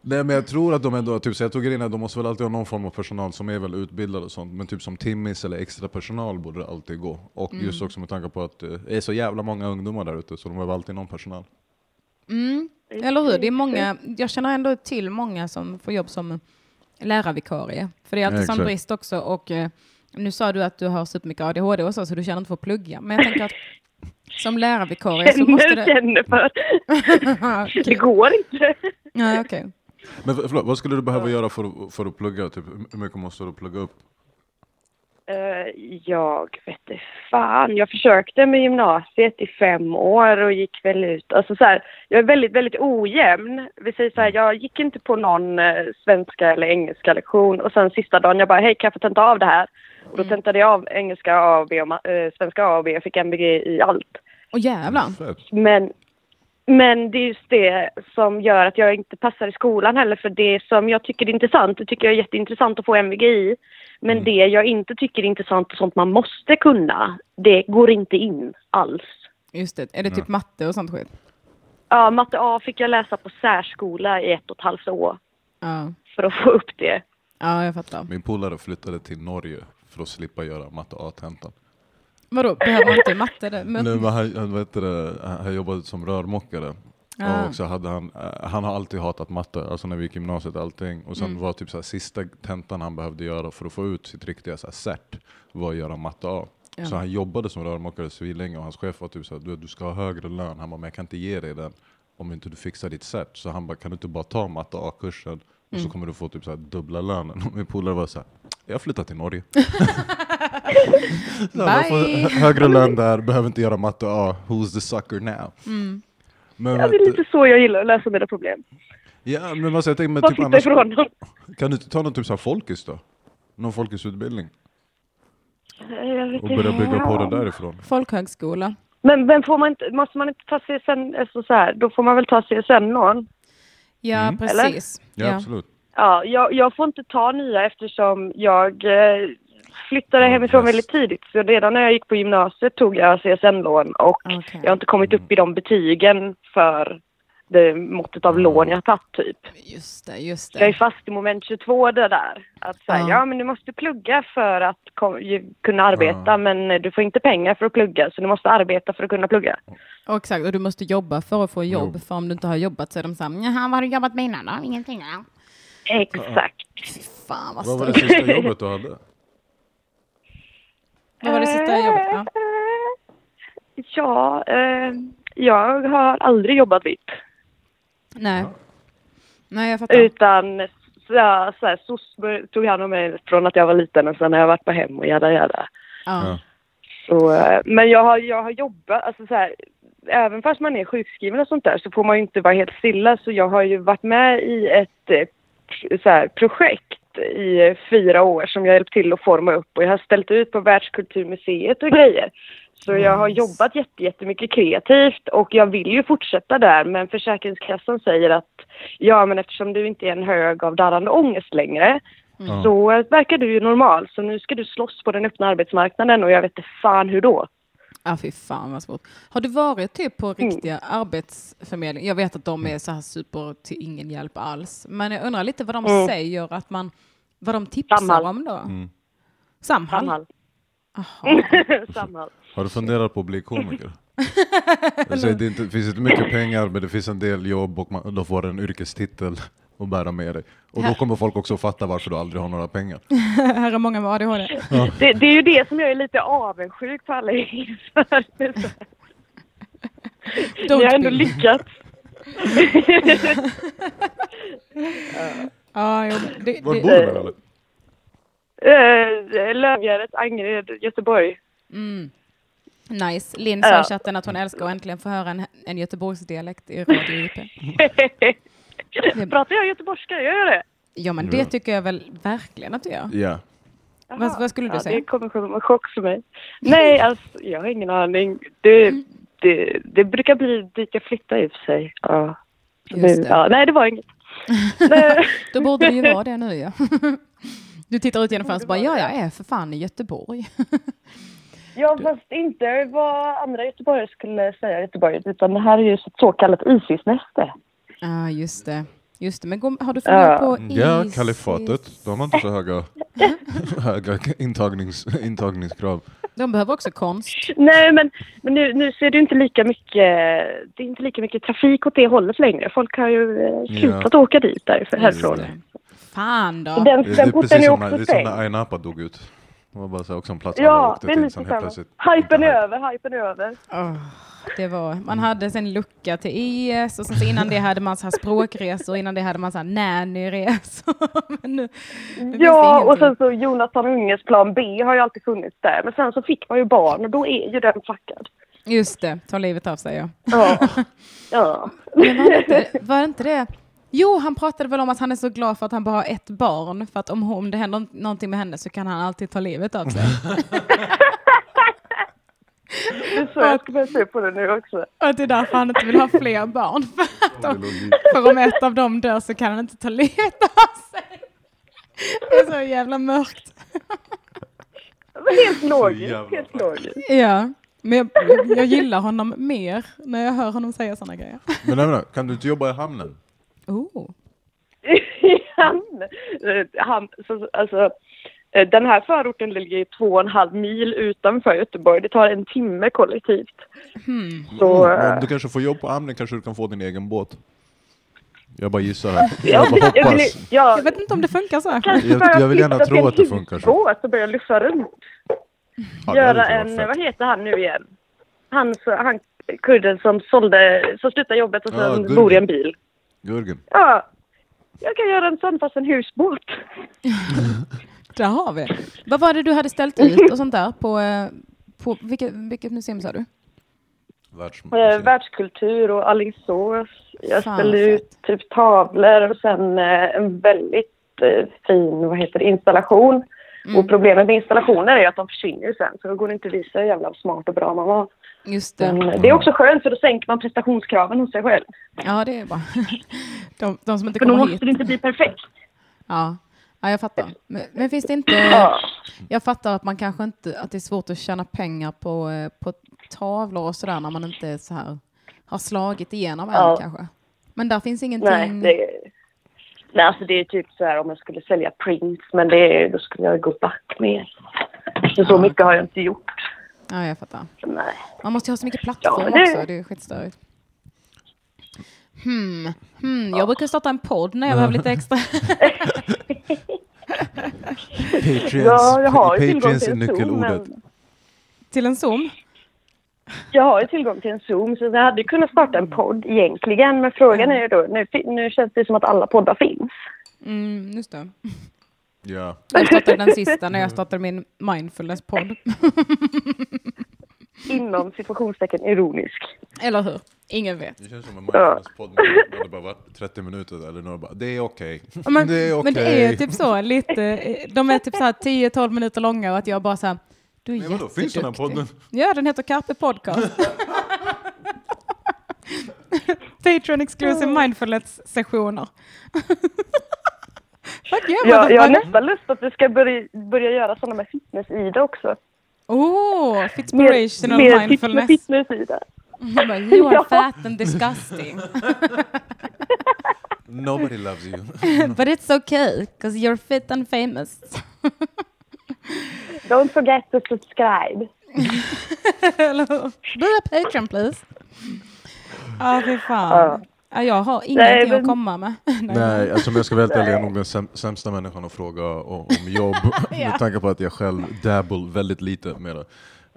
Nej men jag tror att de ändå, typ, så jag tog in att de måste väl alltid ha någon form av personal som är väl utbildad och sånt, men typ som timmis eller extra personal borde det alltid gå. Och just också med tanke på att eh, det är så jävla många ungdomar där ute, så de har väl alltid någon personal. Mm. Eller hur? Det är många, jag känner ändå till många som får jobb som lärarvikarie. För det är alltid Ja, sån brist också. Och, eh, nu sa du att du har supermycket ADHD och så, så du känner inte för att plugga. Men jag tänker att som lärarvikarie så måste det... känner för. Det Okej. går inte. Ja, okej. Men för- förlåt, vad skulle du behöva göra för, att- för att plugga? Typ, hur mycket måste du plugga upp? Eh, jag vet inte fan. Jag försökte med gymnasiet i fem år och gick väl ut. Alltså så här, jag är väldigt, väldigt ojämn. Vi säger så här, jag gick inte på någon eh, svenska eller engelska lektion och sen sista dagen jag bara, hej kan jag få tenta av det här? Och då tentade jag av engelska A och B och eh, svenska A och B. Jag fick MVG i allt. Och jävlar. Men, men det är just det som gör att jag inte passar i skolan heller. För det som jag tycker är intressant, det tycker jag är jätteintressant att få MVG i. Men det jag inte tycker är intressant och sånt man måste kunna, det går inte in alls. Just det. Är det typ matte och sånt skit? Ja, matte A fick jag läsa på särskola i ett och ett halvt år Ja. för att få upp det. Ja, jag fattar. Min polare flyttade till Norge för att slippa göra matte A-tentan. Vadå, behöver man inte matte? Det? Men, Nu, men han, han, vet det, han jobbade som rörmokare. Ah. Och så hade han, han har alltid hatat matte, alltså när vi gick i gymnasiet allting. Och sen Mm. var typ så här, sista tentan han behövde göra för att få ut sitt riktiga så här, cert var att göra matte A. Ja. Så han jobbade som rörmokare svinlänge och hans chef var typ så här, du, du ska ha högre lön. Han bara, men jag kan inte ge dig den om inte du fixar ditt cert. Så han bara, kan du inte bara ta matte A-kursen och Mm. så kommer du få typ så här, dubbla lönen. Och min polare var så här, jag flyttar till Norge. Så får Bye. hö- högre lön där, behöver inte göra matte A. Who's the sucker now? Mm. Men, Ja, det är lite så jag gillar att lösa mina problem. ja, men alltså, jag tänker, men typ annars, ifrån dem. kan du inte ta någon typ så här folkis då? Någon folkisutbildning? Jag vet Och börja bygga på det därifrån? folkhögskola. Men, men får man inte, måste man inte ta CSN, alltså så här, då får man väl ta CSN-lån? Ja, Mm. precis. Ja, Ja. absolut. Ja, jag, jag får inte ta nya eftersom jag eh, flyttade hemifrån yes. väldigt tidigt. Så redan när jag gick på gymnasiet tog jag CSN-lån och Okej. jag har inte kommit upp i de betygen för det måttet av lån jag har tagit typ. Just det, just Jag är det. fast i moment 22 det där. Att säga, Ja. ja. men du måste plugga för att kunna arbeta Ja. men du får inte pengar för att plugga så du måste arbeta för att kunna plugga. Och exakt, och du måste jobba för att få jobb. Jo. För om du inte har jobbat så är de så här, jaha, vad har du jobbat med innan då? Ingenting då? Exakt. Fan vad Vad var det sista jobbet du hade? Vad var det sista jobbet? Ja. Ja, eh, jag har aldrig jobbat vitt. Nej. Nej, jag fattar. Utan så, så här, SOS bör- tog hand om mig från att jag var liten och sen har jag varit på hem och jada jada. Ja. Så, eh, men jag har, jag har jobbat, alltså så här, även fast man är sjukskriven och sånt där så får man ju inte vara helt stilla. Så jag har ju varit med i ett eh, så här, projekt i fyra år som jag hjälpt till att forma upp och jag har ställt ut på Världskulturmuseet och grejer. Så jag har jobbat jätte, jättemycket kreativt och jag vill ju fortsätta där men Försäkringskassan säger att ja men eftersom du inte är en hög av darrande ångest längre Ja. så verkar du ju normal så nu ska du slåss på den öppna arbetsmarknaden och jag vet inte fan hur då. Ja, fy fan vad svårt. Har du varit typ Mm. på riktiga arbetsförmedlingar? Jag vet att de är så här super till ingen hjälp alls. Men jag undrar lite vad de Mm. säger att man, vad de tipsar Samhall. om då? Mm. Samhall? Samhall. Samhall. Har du funderat på att bli komiker? alltså, det, är inte, det finns inte mycket pengar men det finns en del jobb och man, du får en yrkestitel att bära med dig. Och då kommer folk också fatta varför du aldrig har några pengar. Här är många med ADHD. Det, det är ju det som jag är lite avundsjuk på alla er för. Ni har ändå lyckats. Ja, jo, men det, Var det, bor du eller? Uh, Lövgärdet, Angered, Göteborg. mm. Nice. Linn sa i Ja. chatten att hon älskar att äntligen få höra en, en Göteborgsdialekt i Radio IP. Pratar jag göteborgska? Gör jag det? Ja, men det tycker jag väl verkligen att du gör. Ja. Vad, vad skulle du ja, säga? Det kommer som en chock för mig. Nej, alltså jag har ingen aning. Det, det, det brukar bli dit jag flyttar i och för sig. Ja. Just det. Ja, nej, det var inget. Då borde det ju vara det nu ja. Du tittar ut genom fönstret och bara, ja, jag är för fan i Göteborg. Ja, fast inte vad andra göteborgare skulle säga Göteborg, utan det här är ju ett så kallat Isis-näste. Ja, just det. Just det, men har du funderat Ja. på Ja, Isis? kalifatet. De har inte så höga, höga intagnings, intagningskrav. De behöver också konst. Nej, men, men nu, nu ser det inte lika mycket, det är inte lika mycket trafik åt det hållet längre. Folk har ju eh, slutat åka dit därför härifrån. Just det. Fan då. Den, Det, det den är precis är som när, det är som. Ayia Napa dog ut. Det var bara så också en plats Ja, åkte det är till, lite sen helt plötsligt Hypen är över, hypen är över. Åh, det var, man hade sen lucka till IS och sen så innan det hade man så här språkresor, innan det hade man så här nannyresor. Men nu, nu Ja, och sen så Jonathan Unges plan B har ju alltid funnits där. Men sen så fick man ju barn och då är ju den flackad. Just det, ta livet av sig ja. Ja. ja. Men var, det inte, var det inte det? Jo, han pratade väl om att han är så glad för att han bara har ett barn, för att om, om det händer någonting med henne så kan han alltid ta livet av sig. Det är så jag ska börja se på det nu också. Och att det är därför han inte vill ha fler barn. För, att om, för om ett av dem dör så kan han inte ta livet av sig. Det är så jävla mörkt. Helt logiskt, helt logiskt. Ja, men jag, jag gillar honom mer när jag hör honom säga sådana grejer. Men nej, nej, kan du inte jobba i hamnen? Oh. han, eh, han, så, alltså, eh, den här förorten ligger två och en halv mil utanför Göteborg. Det tar en timme kollektivt. Så, Mm, eh, om du kanske får jobb på hamnen kanske du kan få din egen båt. Jag bara gissar här. ja, Jag bara jag, vill, hoppas. ja, Jag vet inte om det funkar så. kanske Jag- jag vill gärna tro att det funkar så. och börja luffa runt. Ja, Göra en, vad heter han nu igen? Han, så- han kurden som sålde, som slutade jobbet och Ja, sen Gurgen. bor i en bil. Jörgen. Ja, jag kan göra en sån fast en husbåt. Där har vi. Vad var det du hade ställt ut och sånt där på, eh, på vilket, vilket museum sa du? Eh, världskultur och Alingsås. Jag Fan, ställde ut typ tavlor och sen eh, en väldigt fin vad heter det, installation. Mm. Och problemet med installationer är att de försvinner sen så då går det inte att visa hur jävla smart och bra man var. Just det. Men det är också skönt för då sänker man prestationskraven hos sig själv. Ja, det är bra. De, de som inte För då kommer måste hit. det inte bli perfekt. Ja. ja, jag fattar. Men, men finns det inte... Ja. Jag fattar att man kanske inte... Att det är svårt att tjäna pengar på, eh, på tavlor och sådär när man inte så här... Har slagit igenom än Ja. kanske. Men där finns ingenting... Nej, det, nej, alltså det är typ så här om jag skulle sälja prints men det, är- då skulle jag gå back mer. Så, så mycket har jag inte gjort. Ja, jag fattar. Nej. Man måste ju ha så mycket plattform Ja, det- också. Det är skitstörigt. Hmm. Hmm. Jag brukar starta en podd när jag behöver lite extra. Patreons, Ja, jag har ju Patreons till är nyckelordet. Men till en Zoom. Jag har ju tillgång till en Zoom så jag hade kunnat starta en podd egentligen. Men frågan är ju då, nu, nu känns det som att alla poddar finns. Mm, just det. Ja. Jag startade den sista när jag startade min mindfulness-podd. Inom situationstecken ironisk. Eller hur? Ingen vet. Det känns som en mindfulness-podd när det bara varit 30 minuter eller några bara, det är okej. Ja, Men, det är okej. men det är typ så, lite, de är typ så här 10-12 minuter långa och att jag bara så här, du är Men vadå, finns den här podden? Ja, den heter Carpe Podcast. Patreon exclusive mindfulness-sessioner. Jag, jag har nästan lust att vi ska börja, börja göra sådana med fitness-Ida också. Oh, Mer, fitspirational mer fitness, mindfulness. fitness-Ida. Jag bara, you are fat and disgusting. Nobody loves you. But it's okay, because you're fit and famous. Don't forget to subscribe. Be a patron please. Ja, fy fan. Ja, jag har ingenting men- att komma med. Nej, alltså om jag ska vara helt ärlig, jag är nog den säm- sämsta människan att fråga om, jobb. Med tanke på att jag själv dabble väldigt lite med det.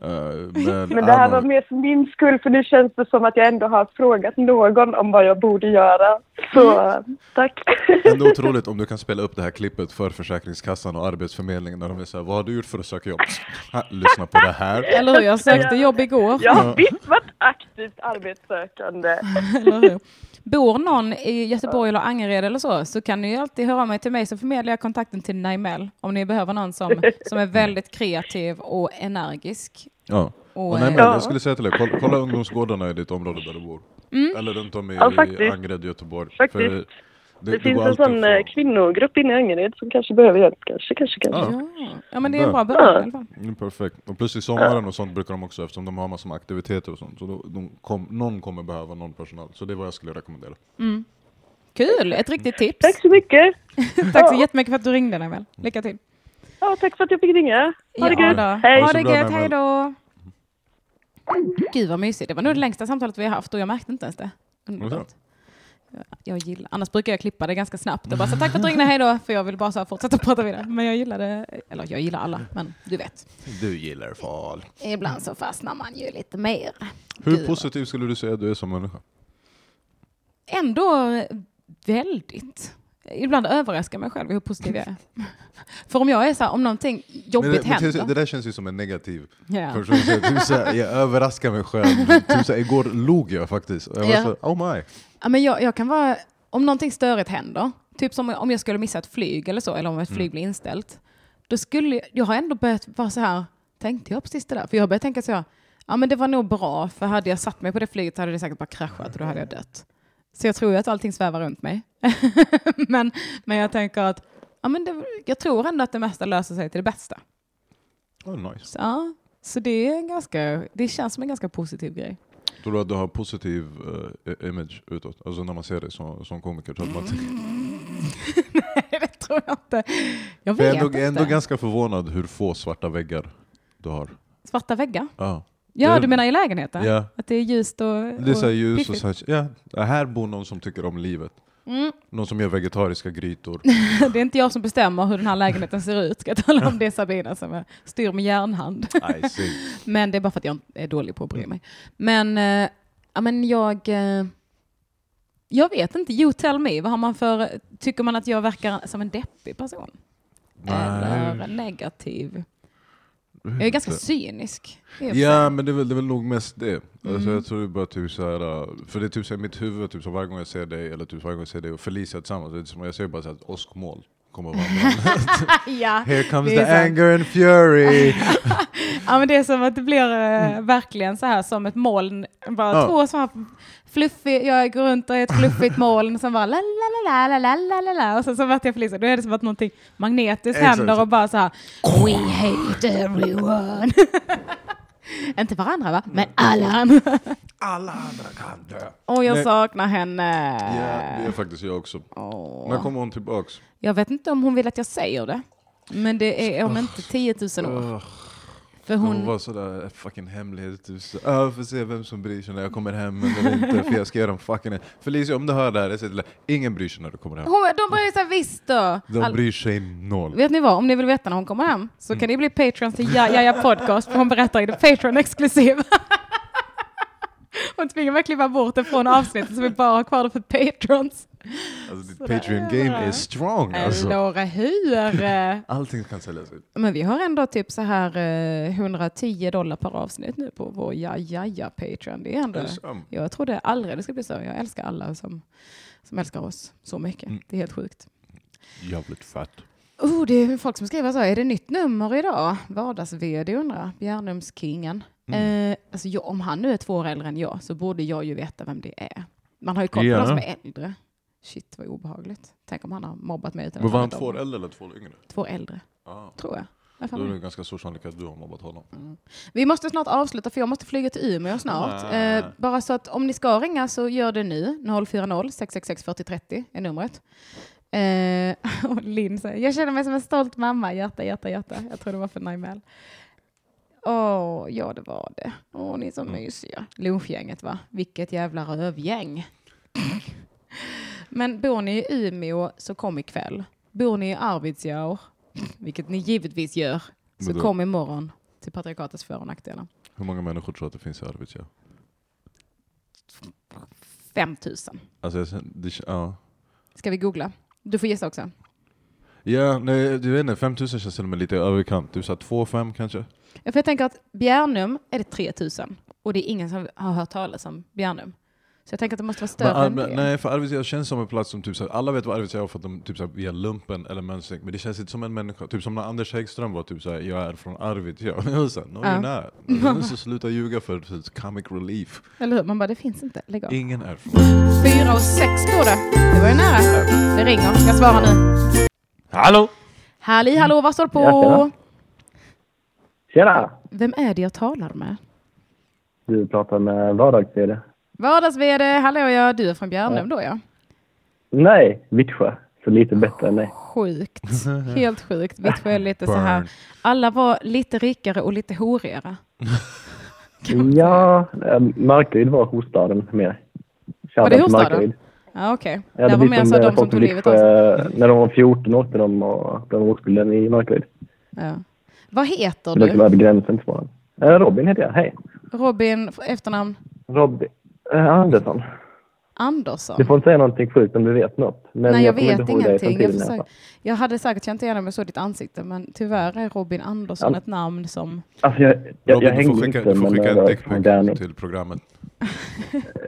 Eh, men Men det här var mer för min skull för nu känns det som att jag ändå har frågat någon om vad jag borde göra. Så tack. Ändå otroligt om du kan spela upp det här klippet för Försäkringskassan och Arbetsförmedlingen när de är såhär, vad har du gjort för att söka jobb? Lyssna på det här. Eller hur? Jag sökte jobb igår. Jag har visst varit aktivt arbetssökande. Bor någon i Göteborg eller Angered eller så, så kan ni ju alltid höra mig till mig så förmedlar jag kontakten till Naimel om ni behöver någon som, som är väldigt kreativ och energisk. Ja. Och, Och men jag skulle säga till dig, kolla, kolla ungdomsgårdarna i ditt område där du bor. Eller runt om i, Ja, i. Angered, Göteborg. Faktiskt. För Det, det finns går en sån eh, kvinnogrupp inne i Angered som kanske behöver hjälp. Kanske, kanske, kanske. Ja. Ja. ja, men det är en bra början fall. Mm, perfekt. Och plus i sommaren och sånt brukar de också, eftersom de har massor med aktiviteter och sånt, så då, de kom, någon kommer behöva någon personal. Så det är vad jag skulle rekommendera. Kul, ett riktigt tips. Tack så mycket. Tack så jättemycket för att du ringde Nemel. Lycka till. Ja, tack för att jag fick ringa. Ha det Ja gött. då. Hej. Ha det gött, hej då. Gud vad mysigt. Det var nog det längsta samtalet vi har haft och jag märkte inte ens det. Underbart. Ja, Jag gillar, annars brukar jag klippa det ganska snabbt och bara så tack för att du ringde, hej då, för jag vill bara så fortsätta prata vidare. Men jag gillar det, eller jag gillar alla, men du vet. Du gillar fall. Ibland så fastnar man ju lite mer. Hur Gud, positiv skulle du säga att du är som människa? Ändå väldigt. Ibland överraskar mig själv hur positiv jag är. För om jag är så här, om någonting jobbigt Men det, men händer. det där känns ju som en negativ Ja. person. Så, typ så här, jag överraskar mig själv. Typ så här, igår log jag faktiskt. Och jag var Ja. så, oh my. Ja, men jag, jag kan vara, om någonting störigt händer, typ som om jag skulle missa ett flyg eller så, eller om ett Mm. flyg blir inställt, då skulle jag, jag har ändå börjat vara så här, tänkte jag precis det där? För jag har börjat tänka så här, ja men det var nog bra, för hade jag satt mig på det flyget hade det säkert bara kraschat och då hade jag dött. Så jag tror ju att allting svävar runt mig. men, men jag tänker att, ja men det, jag tror ändå att det mesta löser sig till det bästa. Oh, nice. Så, så det, är en ganska, det känns som en ganska positiv grej. Tror du att du har positiv eh, image utåt? Alltså när man ser dig som, som komiker. Att man, Nej, det tror jag inte. Jag jag vet är ändå, jag är inte. ändå ganska förvånad hur få svarta väggar du har. Svarta väggar? Ja. Ja, du menar i lägenheten? Ja. Att det är ljust och, Det är så och ljus och så här, ja, här bor någon som tycker om livet. Mm. Någon som gör vegetariska grytor. Det är inte jag som bestämmer hur den här lägenheten ser ut, ska jag tala om. Det är Sabina som är- styr med järnhand. Men det är bara för att jag är dålig på att bry mig. Men, ja, men jag... Eh, jag vet inte, you tell me. Vad har man för... Tycker man att jag verkar som en deppig person? Eller Nej. negativ? Jag är ganska cynisk. Ja men det är, väl, det är väl nog mest det. Alltså, Mm. jag tror det bara typ så här, äh, för det är typ så här, mitt huvud, typ så varje gång jag ser dig, eller typ varje gång jag ser dig och Felicia tillsammans, det är som jag ser bara så här, åskmoln att vandra. ja. Here comes the sant. anger and fury! Ja men det är som att det blir eh, verkligen så här som ett moln. Bara Ja. två så här fluffig, jag går runt och är ett fluffigt moln som bara la la la la la la la la och sen så vart jag Felicia. Då är det som att någonting magnetiskt händer och bara så här We hate everyone. Inte varandra va? Men alla andra. Alla andra kan dö. Och jag Nej. saknar henne. Ja, det är faktiskt jag också. Åh. När kommer hon tillbaks? Jag vet inte om hon vill att jag säger det. Men det är om inte 10 000 år. För Hon hon, var sådär fucking hemlighet. Typ så, ah, jag får se vem som bryr sig när jag kommer hem eller inte. För jag ska göra en fucking... Felicia om du hör det här, till ingen bryr sig när du kommer hem. hon, de bryr sig visst då. De All- bryr sig noll. Vet ni vad, om ni vill veta när hon kommer hem så Mm. kan ni bli patrons till Ja- Jaja Podcast för hon berättar i Patreon exklusiv. Hon tvingar mig att klippa bort det från avsnittet så vi bara har kvar det för patrons. Alltså, ditt Så det Patreon är strong alltså. Eller hur? Allting kan säljas ut. Men vi har ändå typ så här eh, 110 dollar per avsnitt nu på vår Ja Jaja Patreon. Det är ändå, jag trodde aldrig det skulle bli så. Jag älskar alla som, som älskar oss så mycket. Mm. Det är helt sjukt. Jävligt fett. Oh, det är folk som skriver så. Är det nytt nummer idag? Vardags-VD undrar. Bjärnumskingen. Mm. Eh, alltså, jag, om han nu är två år äldre än jag så borde jag ju veta vem det är. Man har ju koll på Ja. de som är äldre. Shit vad obehagligt. Tänk om han har mobbat mig utan Men var han två år äldre eller två år yngre? Två år äldre, Ah. tror jag. Då är det ganska stor sannolikhet att du har mobbat honom. Vi måste snart avsluta för jag måste flyga till Umeå snart. Eh, bara så att om ni ska ringa så gör det nu. 040 666 4030 är numret. Eh, och Linn säger, jag känner mig som en stolt mamma. Hjärta, hjärta, hjärta. Jag tror det var för Naimel. Åh, ja det var det. Åh, ni är så Mm. mysiga. Lunchgänget va? Vilket jävla rövgäng. Men bor ni i Umeå så kom ikväll. Bor ni i Arvidsjaur, vilket ni givetvis gör, så då- kom imorgon till patriarkatets för och nackdelar. Hur många människor tror att det finns i Arvidsjaur? 5000. Alltså, det, ja. Ska vi googla? Du får gissa också. Ja, nej, du vet inte, 5000 känns till och med lite överkant. Du sa 2-5 kanske? Ja, för jag tänker att Bjärnum är det 3000 och det är ingen som har hört talas om Bjärnum. Så jag tänker att det måste vara större Men, än det. nej, för Arvidsjaur känns som en plats som typ såhär, alla vet vad Arvidsjaur är för att de typ såhär, via lumpen eller mönstring, men det känns inte som en människa, typ som när Anders Häggström var typ såhär, jag är från Arvidsjaur. Jag såhär, no Ja. you're not. Så sluta ljuga för för comic relief. Eller hur? Man bara, det finns inte. Lägg av. Ingen är från Fyra och sex står det. Det var ju nära. Det ringer. Jag svarar nu. Hallå! Halli hallå, vad står på? Ja, tjena. Tjena! Vem är det jag talar med? Du pratar med vardags-VD. Vardags-VD, hallå ja, du är från Bjärnum då ja. Nej, Vittsjö. Så lite bättre än dig. Sjukt. Helt sjukt. Vittsjö är lite så här. Alla var lite rikare och lite horigare. Ja, eh, Markaryd var hostaden mer. Var det hostaden? Ja, okej. Ja, det var mer som, så eh, de som folk tog livet av sig. Vittsjö, När de var 14 åkte de och blev oskyldiga i Markaryd. Ja. Vad heter Det skulle du? vara gränsen till. Eh, Robin heter jag, hej. Robin, efternamn Robin eh, Andersson. Andersson? Du får inte säga någonting sjukt om du vet något. Men Nej, jag kommer vet ingenting. Jag, i försöker, jag hade säkert känt igen mig så ditt ansikte, men tyvärr är Robin Andersson Ja. ett namn som... Alltså jag, jag, Robin, jag du får skicka, inte du får skicka jag en dickpic till programmet.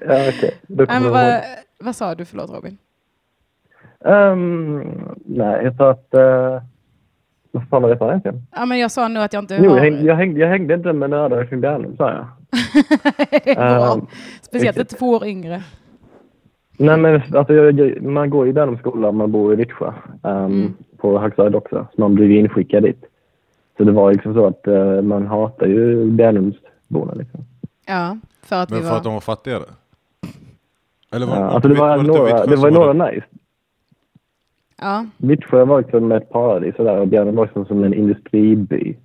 Ja, okej. Då Nej, jag vad, sa du? Förlåt Robin. Ehm, nej, jag sa att... Uh, vad fan var det för egentligen? Ja, men jag sa nu att jag inte Jo, har... jag hängde, jag, hängde, jag hängde inte med nördar kring Bjärnum, sa jag. Det bra. Ehm, Speciellt inte två år yngre. nej, men alltså, jag, jag, man går i Bjärnums skola, man bor i Vittsjö. Um, Mm. På högstadiet också, så man blir inskickad dit. Så det var liksom så att eh, man hatar ju Bjärnumsborna liksom. Ja, för att Men vi för var... att de var fattigare? Eller Ja, alltså det var, inte några, Vittsjö det som var några det? nice. Ja. Vittsjö var liksom ett paradis sådär, och Bjärnum var liksom som en industriby.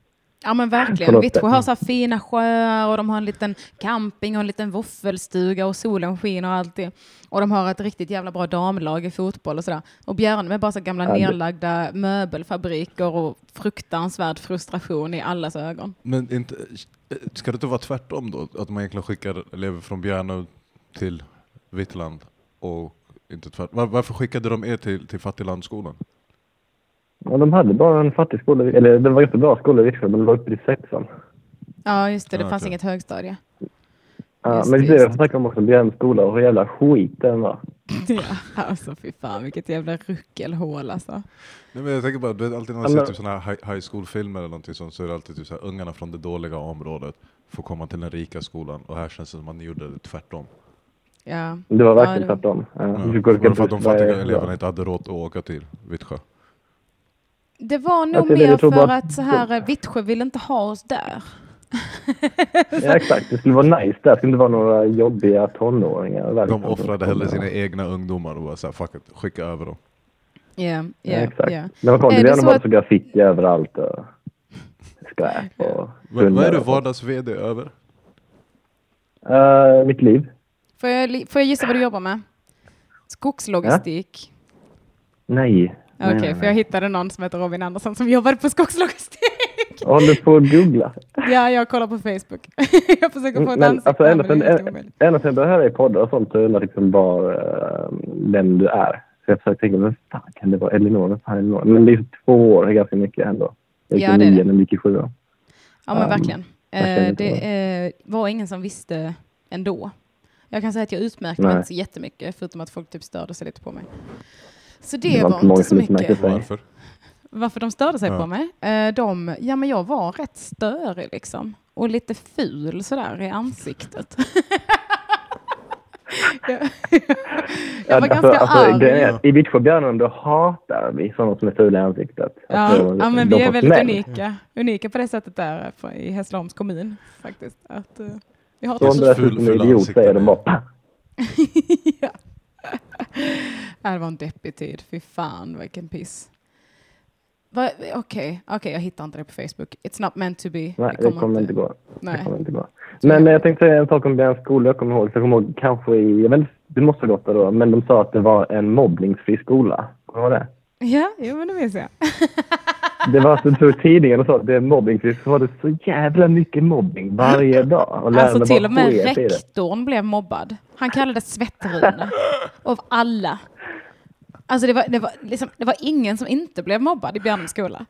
Ja, men verkligen. Vittsjö har så här fina sjöar och de har en liten camping och en liten våffelstuga och solen skiner och allt det. Och de har ett riktigt jävla bra damlag i fotboll och sådär. Och Bjärnum är bara så gamla Ja, det- nedlagda möbelfabriker och fruktansvärd frustration i allas ögon. Men inte, ska det inte vara tvärtom då? Att man egentligen skickar elever från Bjärnum till Vittland och inte tvärt. Var, varför skickade de er till, till Fattiglandsskolan? Och de hade bara en fattig skola, eller det var inte bra skola i Vittsjö, men det var uppe i sexan. Ja, just det. Det Ja, fanns okej. inget högstadie. Ja, Just men det, det är det jag snackar om också, Bjärnums skola och hur jävla skit den var. Ja, alltså fy fan vilket jävla ruckelhål alltså. Nej, men jag tänker bara, det är alltid när man Ja, ser typ såna här high, school-filmer eller någonting sånt så är det alltid typ så här, ungarna från det dåliga området får komma till den rika skolan och här känns det som att man gjorde det tvärtom. Ja. Det var Ja, verkligen det var- tvärtom. Ja, Ja. du Var det för att de fattiga eleverna inte hade råd att åka till Vittsjö? Det var nog Jag mer jag för bara- att så här, eh, Vittsjö vill inte ha oss där. Ja, exakt. Det skulle vara nice där. Det skulle inte vara några jobbiga tonåringar. där. De offrade hellre sina egna ungdomar och bara såhär, fuck it, skicka över dem. Ja, Ja, ja, exakt. ja. När man kom Är till det Bjärnum så var det att- så graffiti överallt och skräp och Vad, vad är du vardags-VD över? Eh, mitt liv? Får, jag, får jag gissa vad du jobbar med? Skogslogistik. Nej. Okej, nej, för jag hittade någon som heter Robin Andersson som jobbade på skogslogistik. Håller på att googla. ja, jag kollar på Facebook. jag försöker få ett Men ansikte, alltså, ända sedan, jag började höra i poddar och sånt så undrar liksom bara uh, vem du är. Så jag försöker tänka, vem fan kan det vara? Elinor? Vem fan är Elinor? Men det är två år är ganska mycket ändå. Jag gick Ja, i nian, men gick i sjuan. Ja, men Um, verkligen. inte det eh, var ingen som visste ändå. Jag kan säga att jag utmärkte mig inte så jättemycket, förutom att folk typ störde sig lite på mig. Så det, Det var var, inte inte så mycket. Varför? Varför de störde sig Ja. på mig? Eh, de, ja, men jag var rätt störig liksom. Och lite ful sådär i ansiktet. jag, jag var ganska arg. grejen är, I Vittsjö Bjärnum då hatar vi sådana som är fula i ansiktet. Ja, Alltså, ja, men vi är väldigt smäll. unika. Unika på det sättet där i Hässleholms kommun faktiskt. Att, uh, vi har Så om så det är ful- fula idiot ansikten säger de bara ja. Det var en deppig tid. Fy fan vilken piss. Okej, okej, jag hittar inte det på Facebook. It's not meant to be. Nej, det kommer inte gå. Nej. Det kommer inte gå. Men jag tänkte säga en sak om Bjärns skola jag kommer ihåg. Så jag kommer ihåg kanske i, jag vet inte, det måste ha gått där då, men de sa att det var en mobbningsfri skola. Kommer du ihåg det? Ja, jo, men det minns jag. Det var så, så tidningen och sa att det är mobbningsfritt så var det så jävla mycket mobbning varje dag. Och Alltså till och med det. rektorn blev mobbad. Han kallades Svettrune. av alla. Alltså det var, det, var liksom, det var ingen som inte blev mobbad i Bjärnums skola.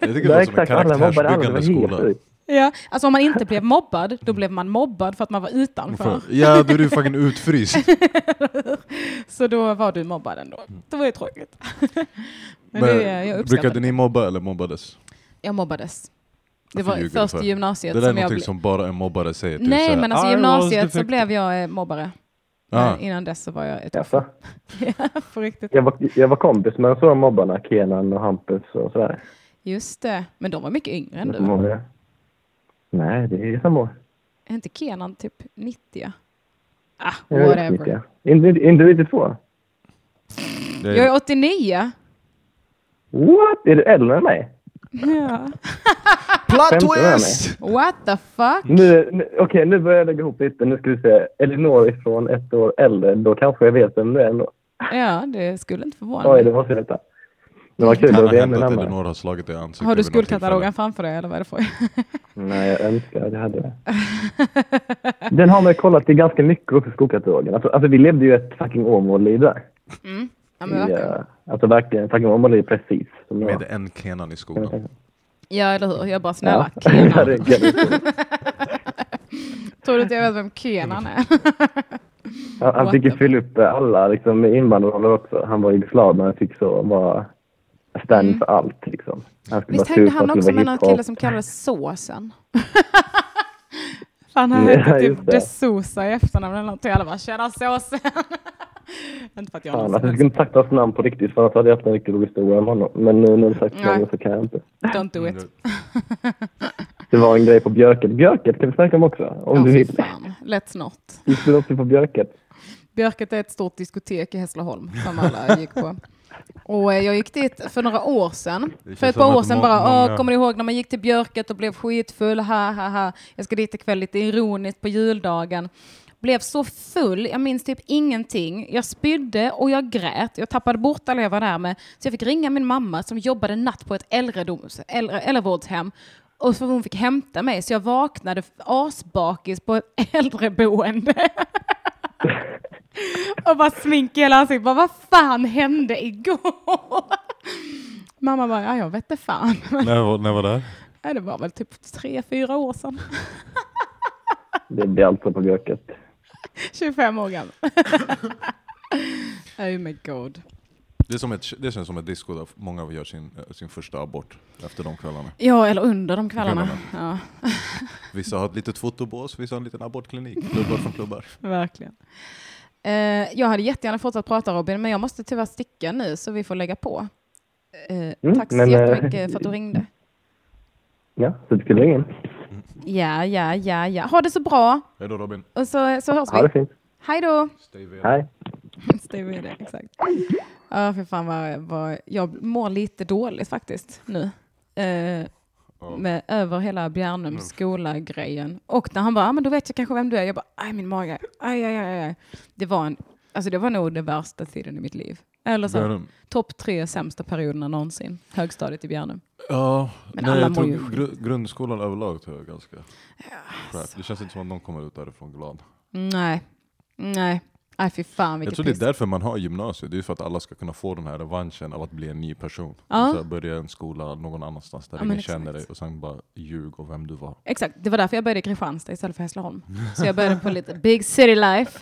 Jag tycker det Det låter som en. Det karaktärsbyggande helt skola. Ja, alltså om man inte blev mobbad, då blev man mobbad för att man var utanför. För, ja, då är du fucking utfryst. Så då var du mobbad ändå. Det var ju tråkigt. Men Men, det, brukade ni mobba eller mobbades? Jag mobbades. Det var först för? i gymnasiet Det där är som jag någonting blev... som bara en mobbare säger. typ Nej, såhär, men alltså i "I was gymnasiet så defective." blev jag eh, mobbare. Ah. Innan dess så var jag ett Jaså? offer. Ja, på riktigt. Jag var, jag var kompis med de stora mobbarna, Kenan och Hampus och sådär. Just det. Men de var mycket yngre än du. Nej, det är samma år. Är inte Kenan typ 90? Ah, Jag är whatever. 90. Inte, inte 92? Det Jag är 89. What? Är du äldre än mig? Ja. Plot twist! What the fuck? Nu, nu, Okej, nu börjar jag lägga ihop lite. Nu ska vi se. Elinor ifrån ett år äldre. Då kanske jag vet vem du är ändå. Ja, det skulle inte förvåna Oj, det mig. måste jag veta. Det var kul Kan ha hänt att. Elinor har slagit dig i ansiktet Har du skuldkatalogen framför dig eller vad är det för? Nej, jag önskar att jag hade det. Den har man ju kollat i ganska mycket också, skolkatalogen. Alltså, alltså vi levde ju ett fucking Åmål-liv där. Mm. Ja, men I, verkligen. eh, alltså verkligen, fucking Åmål-liv precis som jag. Med en Kenan i skolan. Ja, eller hur? Jag bara snälla, Ja, Kenan. Tror du att jag vet vem Kenan är? Han, han fick ju fylla upp alla liksom, invandrarroller också. Han var jugoslav men han fick så vara stand Mm. för allt liksom. Han Visst hängde han också med någon kille som kallades Såsen? Fan, han hette typ det. De Sosa i efternamn eller något. Alla bara tjena Såsen. Inte för att jag har Fan, någon alltså, jag skulle inte sagt hans namn på riktigt för annars hade jag haft en riktigt rolig historia om honom. Men nu när du sagt det så kan jag inte. Don't do it. Det var en grej på Björket. Björket kan vi snacka om också. Om Ja, du vill. fan. Let's not. Gick du också på Björket? Björket är ett stort diskotek i Hässleholm som alla gick på. Och eh, jag gick dit för några år sedan. För ett par år sedan bara, många- kommer du ihåg när man gick till Björket och blev skitfull, ha ha ha. Jag ska dit ikväll lite ironiskt på juldagen. Blev så full, jag minns typ ingenting. Jag spydde och jag grät. Jag tappade bort alla jag var där med. Så jag fick ringa min mamma som jobbade natt på ett äldredoms, äldre, äldrevårdshem. Och så hon fick hämta mig. Så jag vaknade asbakis på ett äldreboende. och bara smink i hela ansiktet. Bara, vad fan hände igår? Mamma bara, ja jag vet inte fan. När, var- när var det det var väl typ tre, fyra år sedan. Det blir alltså på Björket. 25 år gammal. oh my god. Det, är som ett, det känns som ett disco där många gör sin, eh, sin första abort efter de kvällarna. Ja, eller under de kvällarna. Kvällarna. Ja, Vissa har ett litet fotobås, vissa har en liten abortklinik. Klubbar från klubbar. verkligen. Eh, jag hade jättegärna fortsatt prata Robin, men jag måste tyvärr sticka nu så vi får lägga på. Eh, tack så men, eh, jättemycket för att du ringde. Ja, så du skulle ringa in. Ja, ja, ja, ja. Ha det så bra. Hej då Robin. Och så, så hörs Ha det vi. fint. Hej då. Hej. Stay with it, exakt. Ja, för fan vad, vad, jag mår lite dåligt faktiskt nu. Eh. Med över hela Bjärnums skola-grejen. Och när han bara, ah, men då vet jag kanske vem du är. Jag bara, aj min mage, aj, aj, aj, aj. Det var, en, alltså det var nog den värsta tiden i mitt liv. Eller så, topp tre sämsta perioderna någonsin. Högstadiet i Bjärnum. Ja, Men nej, alla jag tror ju gru- grundskolan överlag tror jag ganska alltså. Det känns inte som att någon kommer ut därifrån glad. Nej, nej. Aj fy fan Jag tror det är därför man har gymnasiet, det är för att alla ska kunna få den här revanschen av att bli en ny person. Ja. Så börja en skola någon annanstans där Ja, ingen exakt. känner dig och sen bara ljug om vem du var. Exakt, det var därför jag började i Kristianstad istället för Hässleholm. Så jag började på lite big city life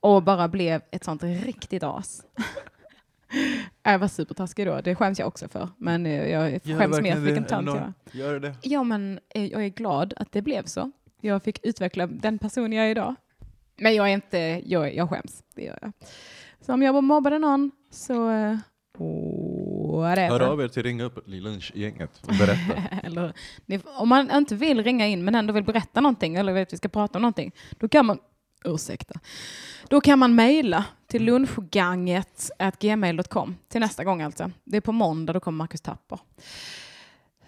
och bara blev ett sånt riktigt as. Jag var supertaskig då, det skäms jag också för. Men eh, jag skäms mer för vilken tönt jag var. Gör det. Ja, men eh, jag är glad att det blev så. Jag fick utveckla den person jag är idag. Men jag är inte, jag, jag skäms, det gör jag. Så om jag mobbade någon så... eh, whatever. Hör av er till Ringa upp lunchgänget och berätta. Eller, om man inte vill ringa in men ändå vill berätta någonting eller vill att vi ska prata om någonting, då kan man, ursäkta, då kan man mejla till lunchganget gmail.com till nästa gång alltså. Det är på måndag, då kommer Marcus Tapper.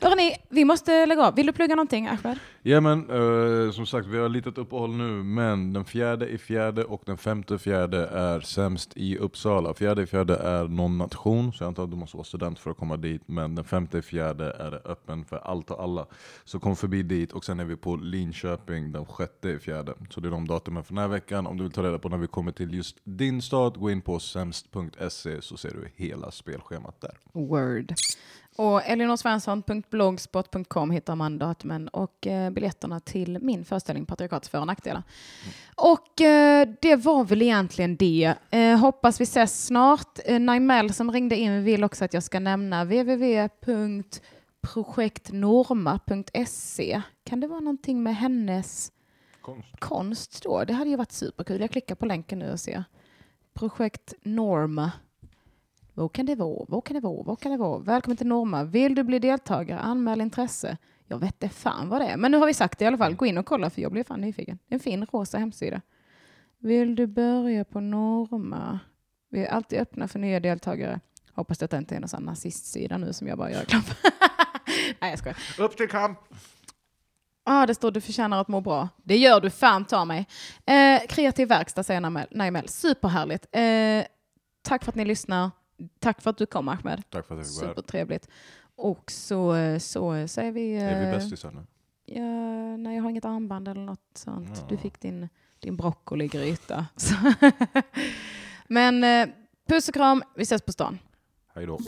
Hörrni, vi måste lägga av. Vill du plugga någonting, Ahmed? Ja men eh, som sagt, vi har litet uppehåll nu, men den fjärde i fjärde och den femte fjärde är sämst i Uppsala. Fjärde i fjärde är någon nation, så jag antar att du måste vara student för att komma dit, men den femte i fjärde är det öppen för allt och alla. Så kom förbi dit, och sen är vi på Linköping den sjätte i fjärde. Så det är de datumen för den här veckan. Om du vill ta reda på när vi kommer till just din stad, gå in på sämst.se så ser du hela spelschemat där. Word. Och elinorsvensson.blogspot.com hittar man datumen och eh, biljetterna till min föreställning Patriarkatets för och nackdelar. Och eh, det var väl egentligen det. Eh, hoppas vi ses snart. Eh, Naimel som ringde in vill också att jag ska nämna www.projektnorma.se. Kan det vara någonting med hennes Konst. konst då? Det hade ju varit superkul. Jag klickar på länken nu och ser. Projekt Norma. Vad kan det vara? Vad kan det vara? Vad kan det vara? Välkommen till Norma. Vill du bli deltagare? Anmäl intresse. Jag vet det fan vad det är. Men nu har vi sagt det i alla fall. Gå in och kolla för jag blir fan nyfiken. En fin rosa hemsida. Vill du börja på Norma? Vi är alltid öppna för nya deltagare. Hoppas detta inte är någon sån nazistsida nu som jag bara gör reklam. Nej, jag skojar. Upp till kamp! Ah, det står du förtjänar att må bra. Det gör du fan ta mig. Eh, kreativ verkstad säger. Naimel. Superhärligt. Eh, tack för att ni lyssnar. Tack för att du kom Ahmed. Tack för att jag fick. Supertrevligt. Och så, så säger vi... Är vi eh, bästisar nu? Ja, nej, jag har inget armband eller något sånt. Ja. Du fick din, din broccoligryta. Men eh, puss och kram. Vi ses på stan. Hej då.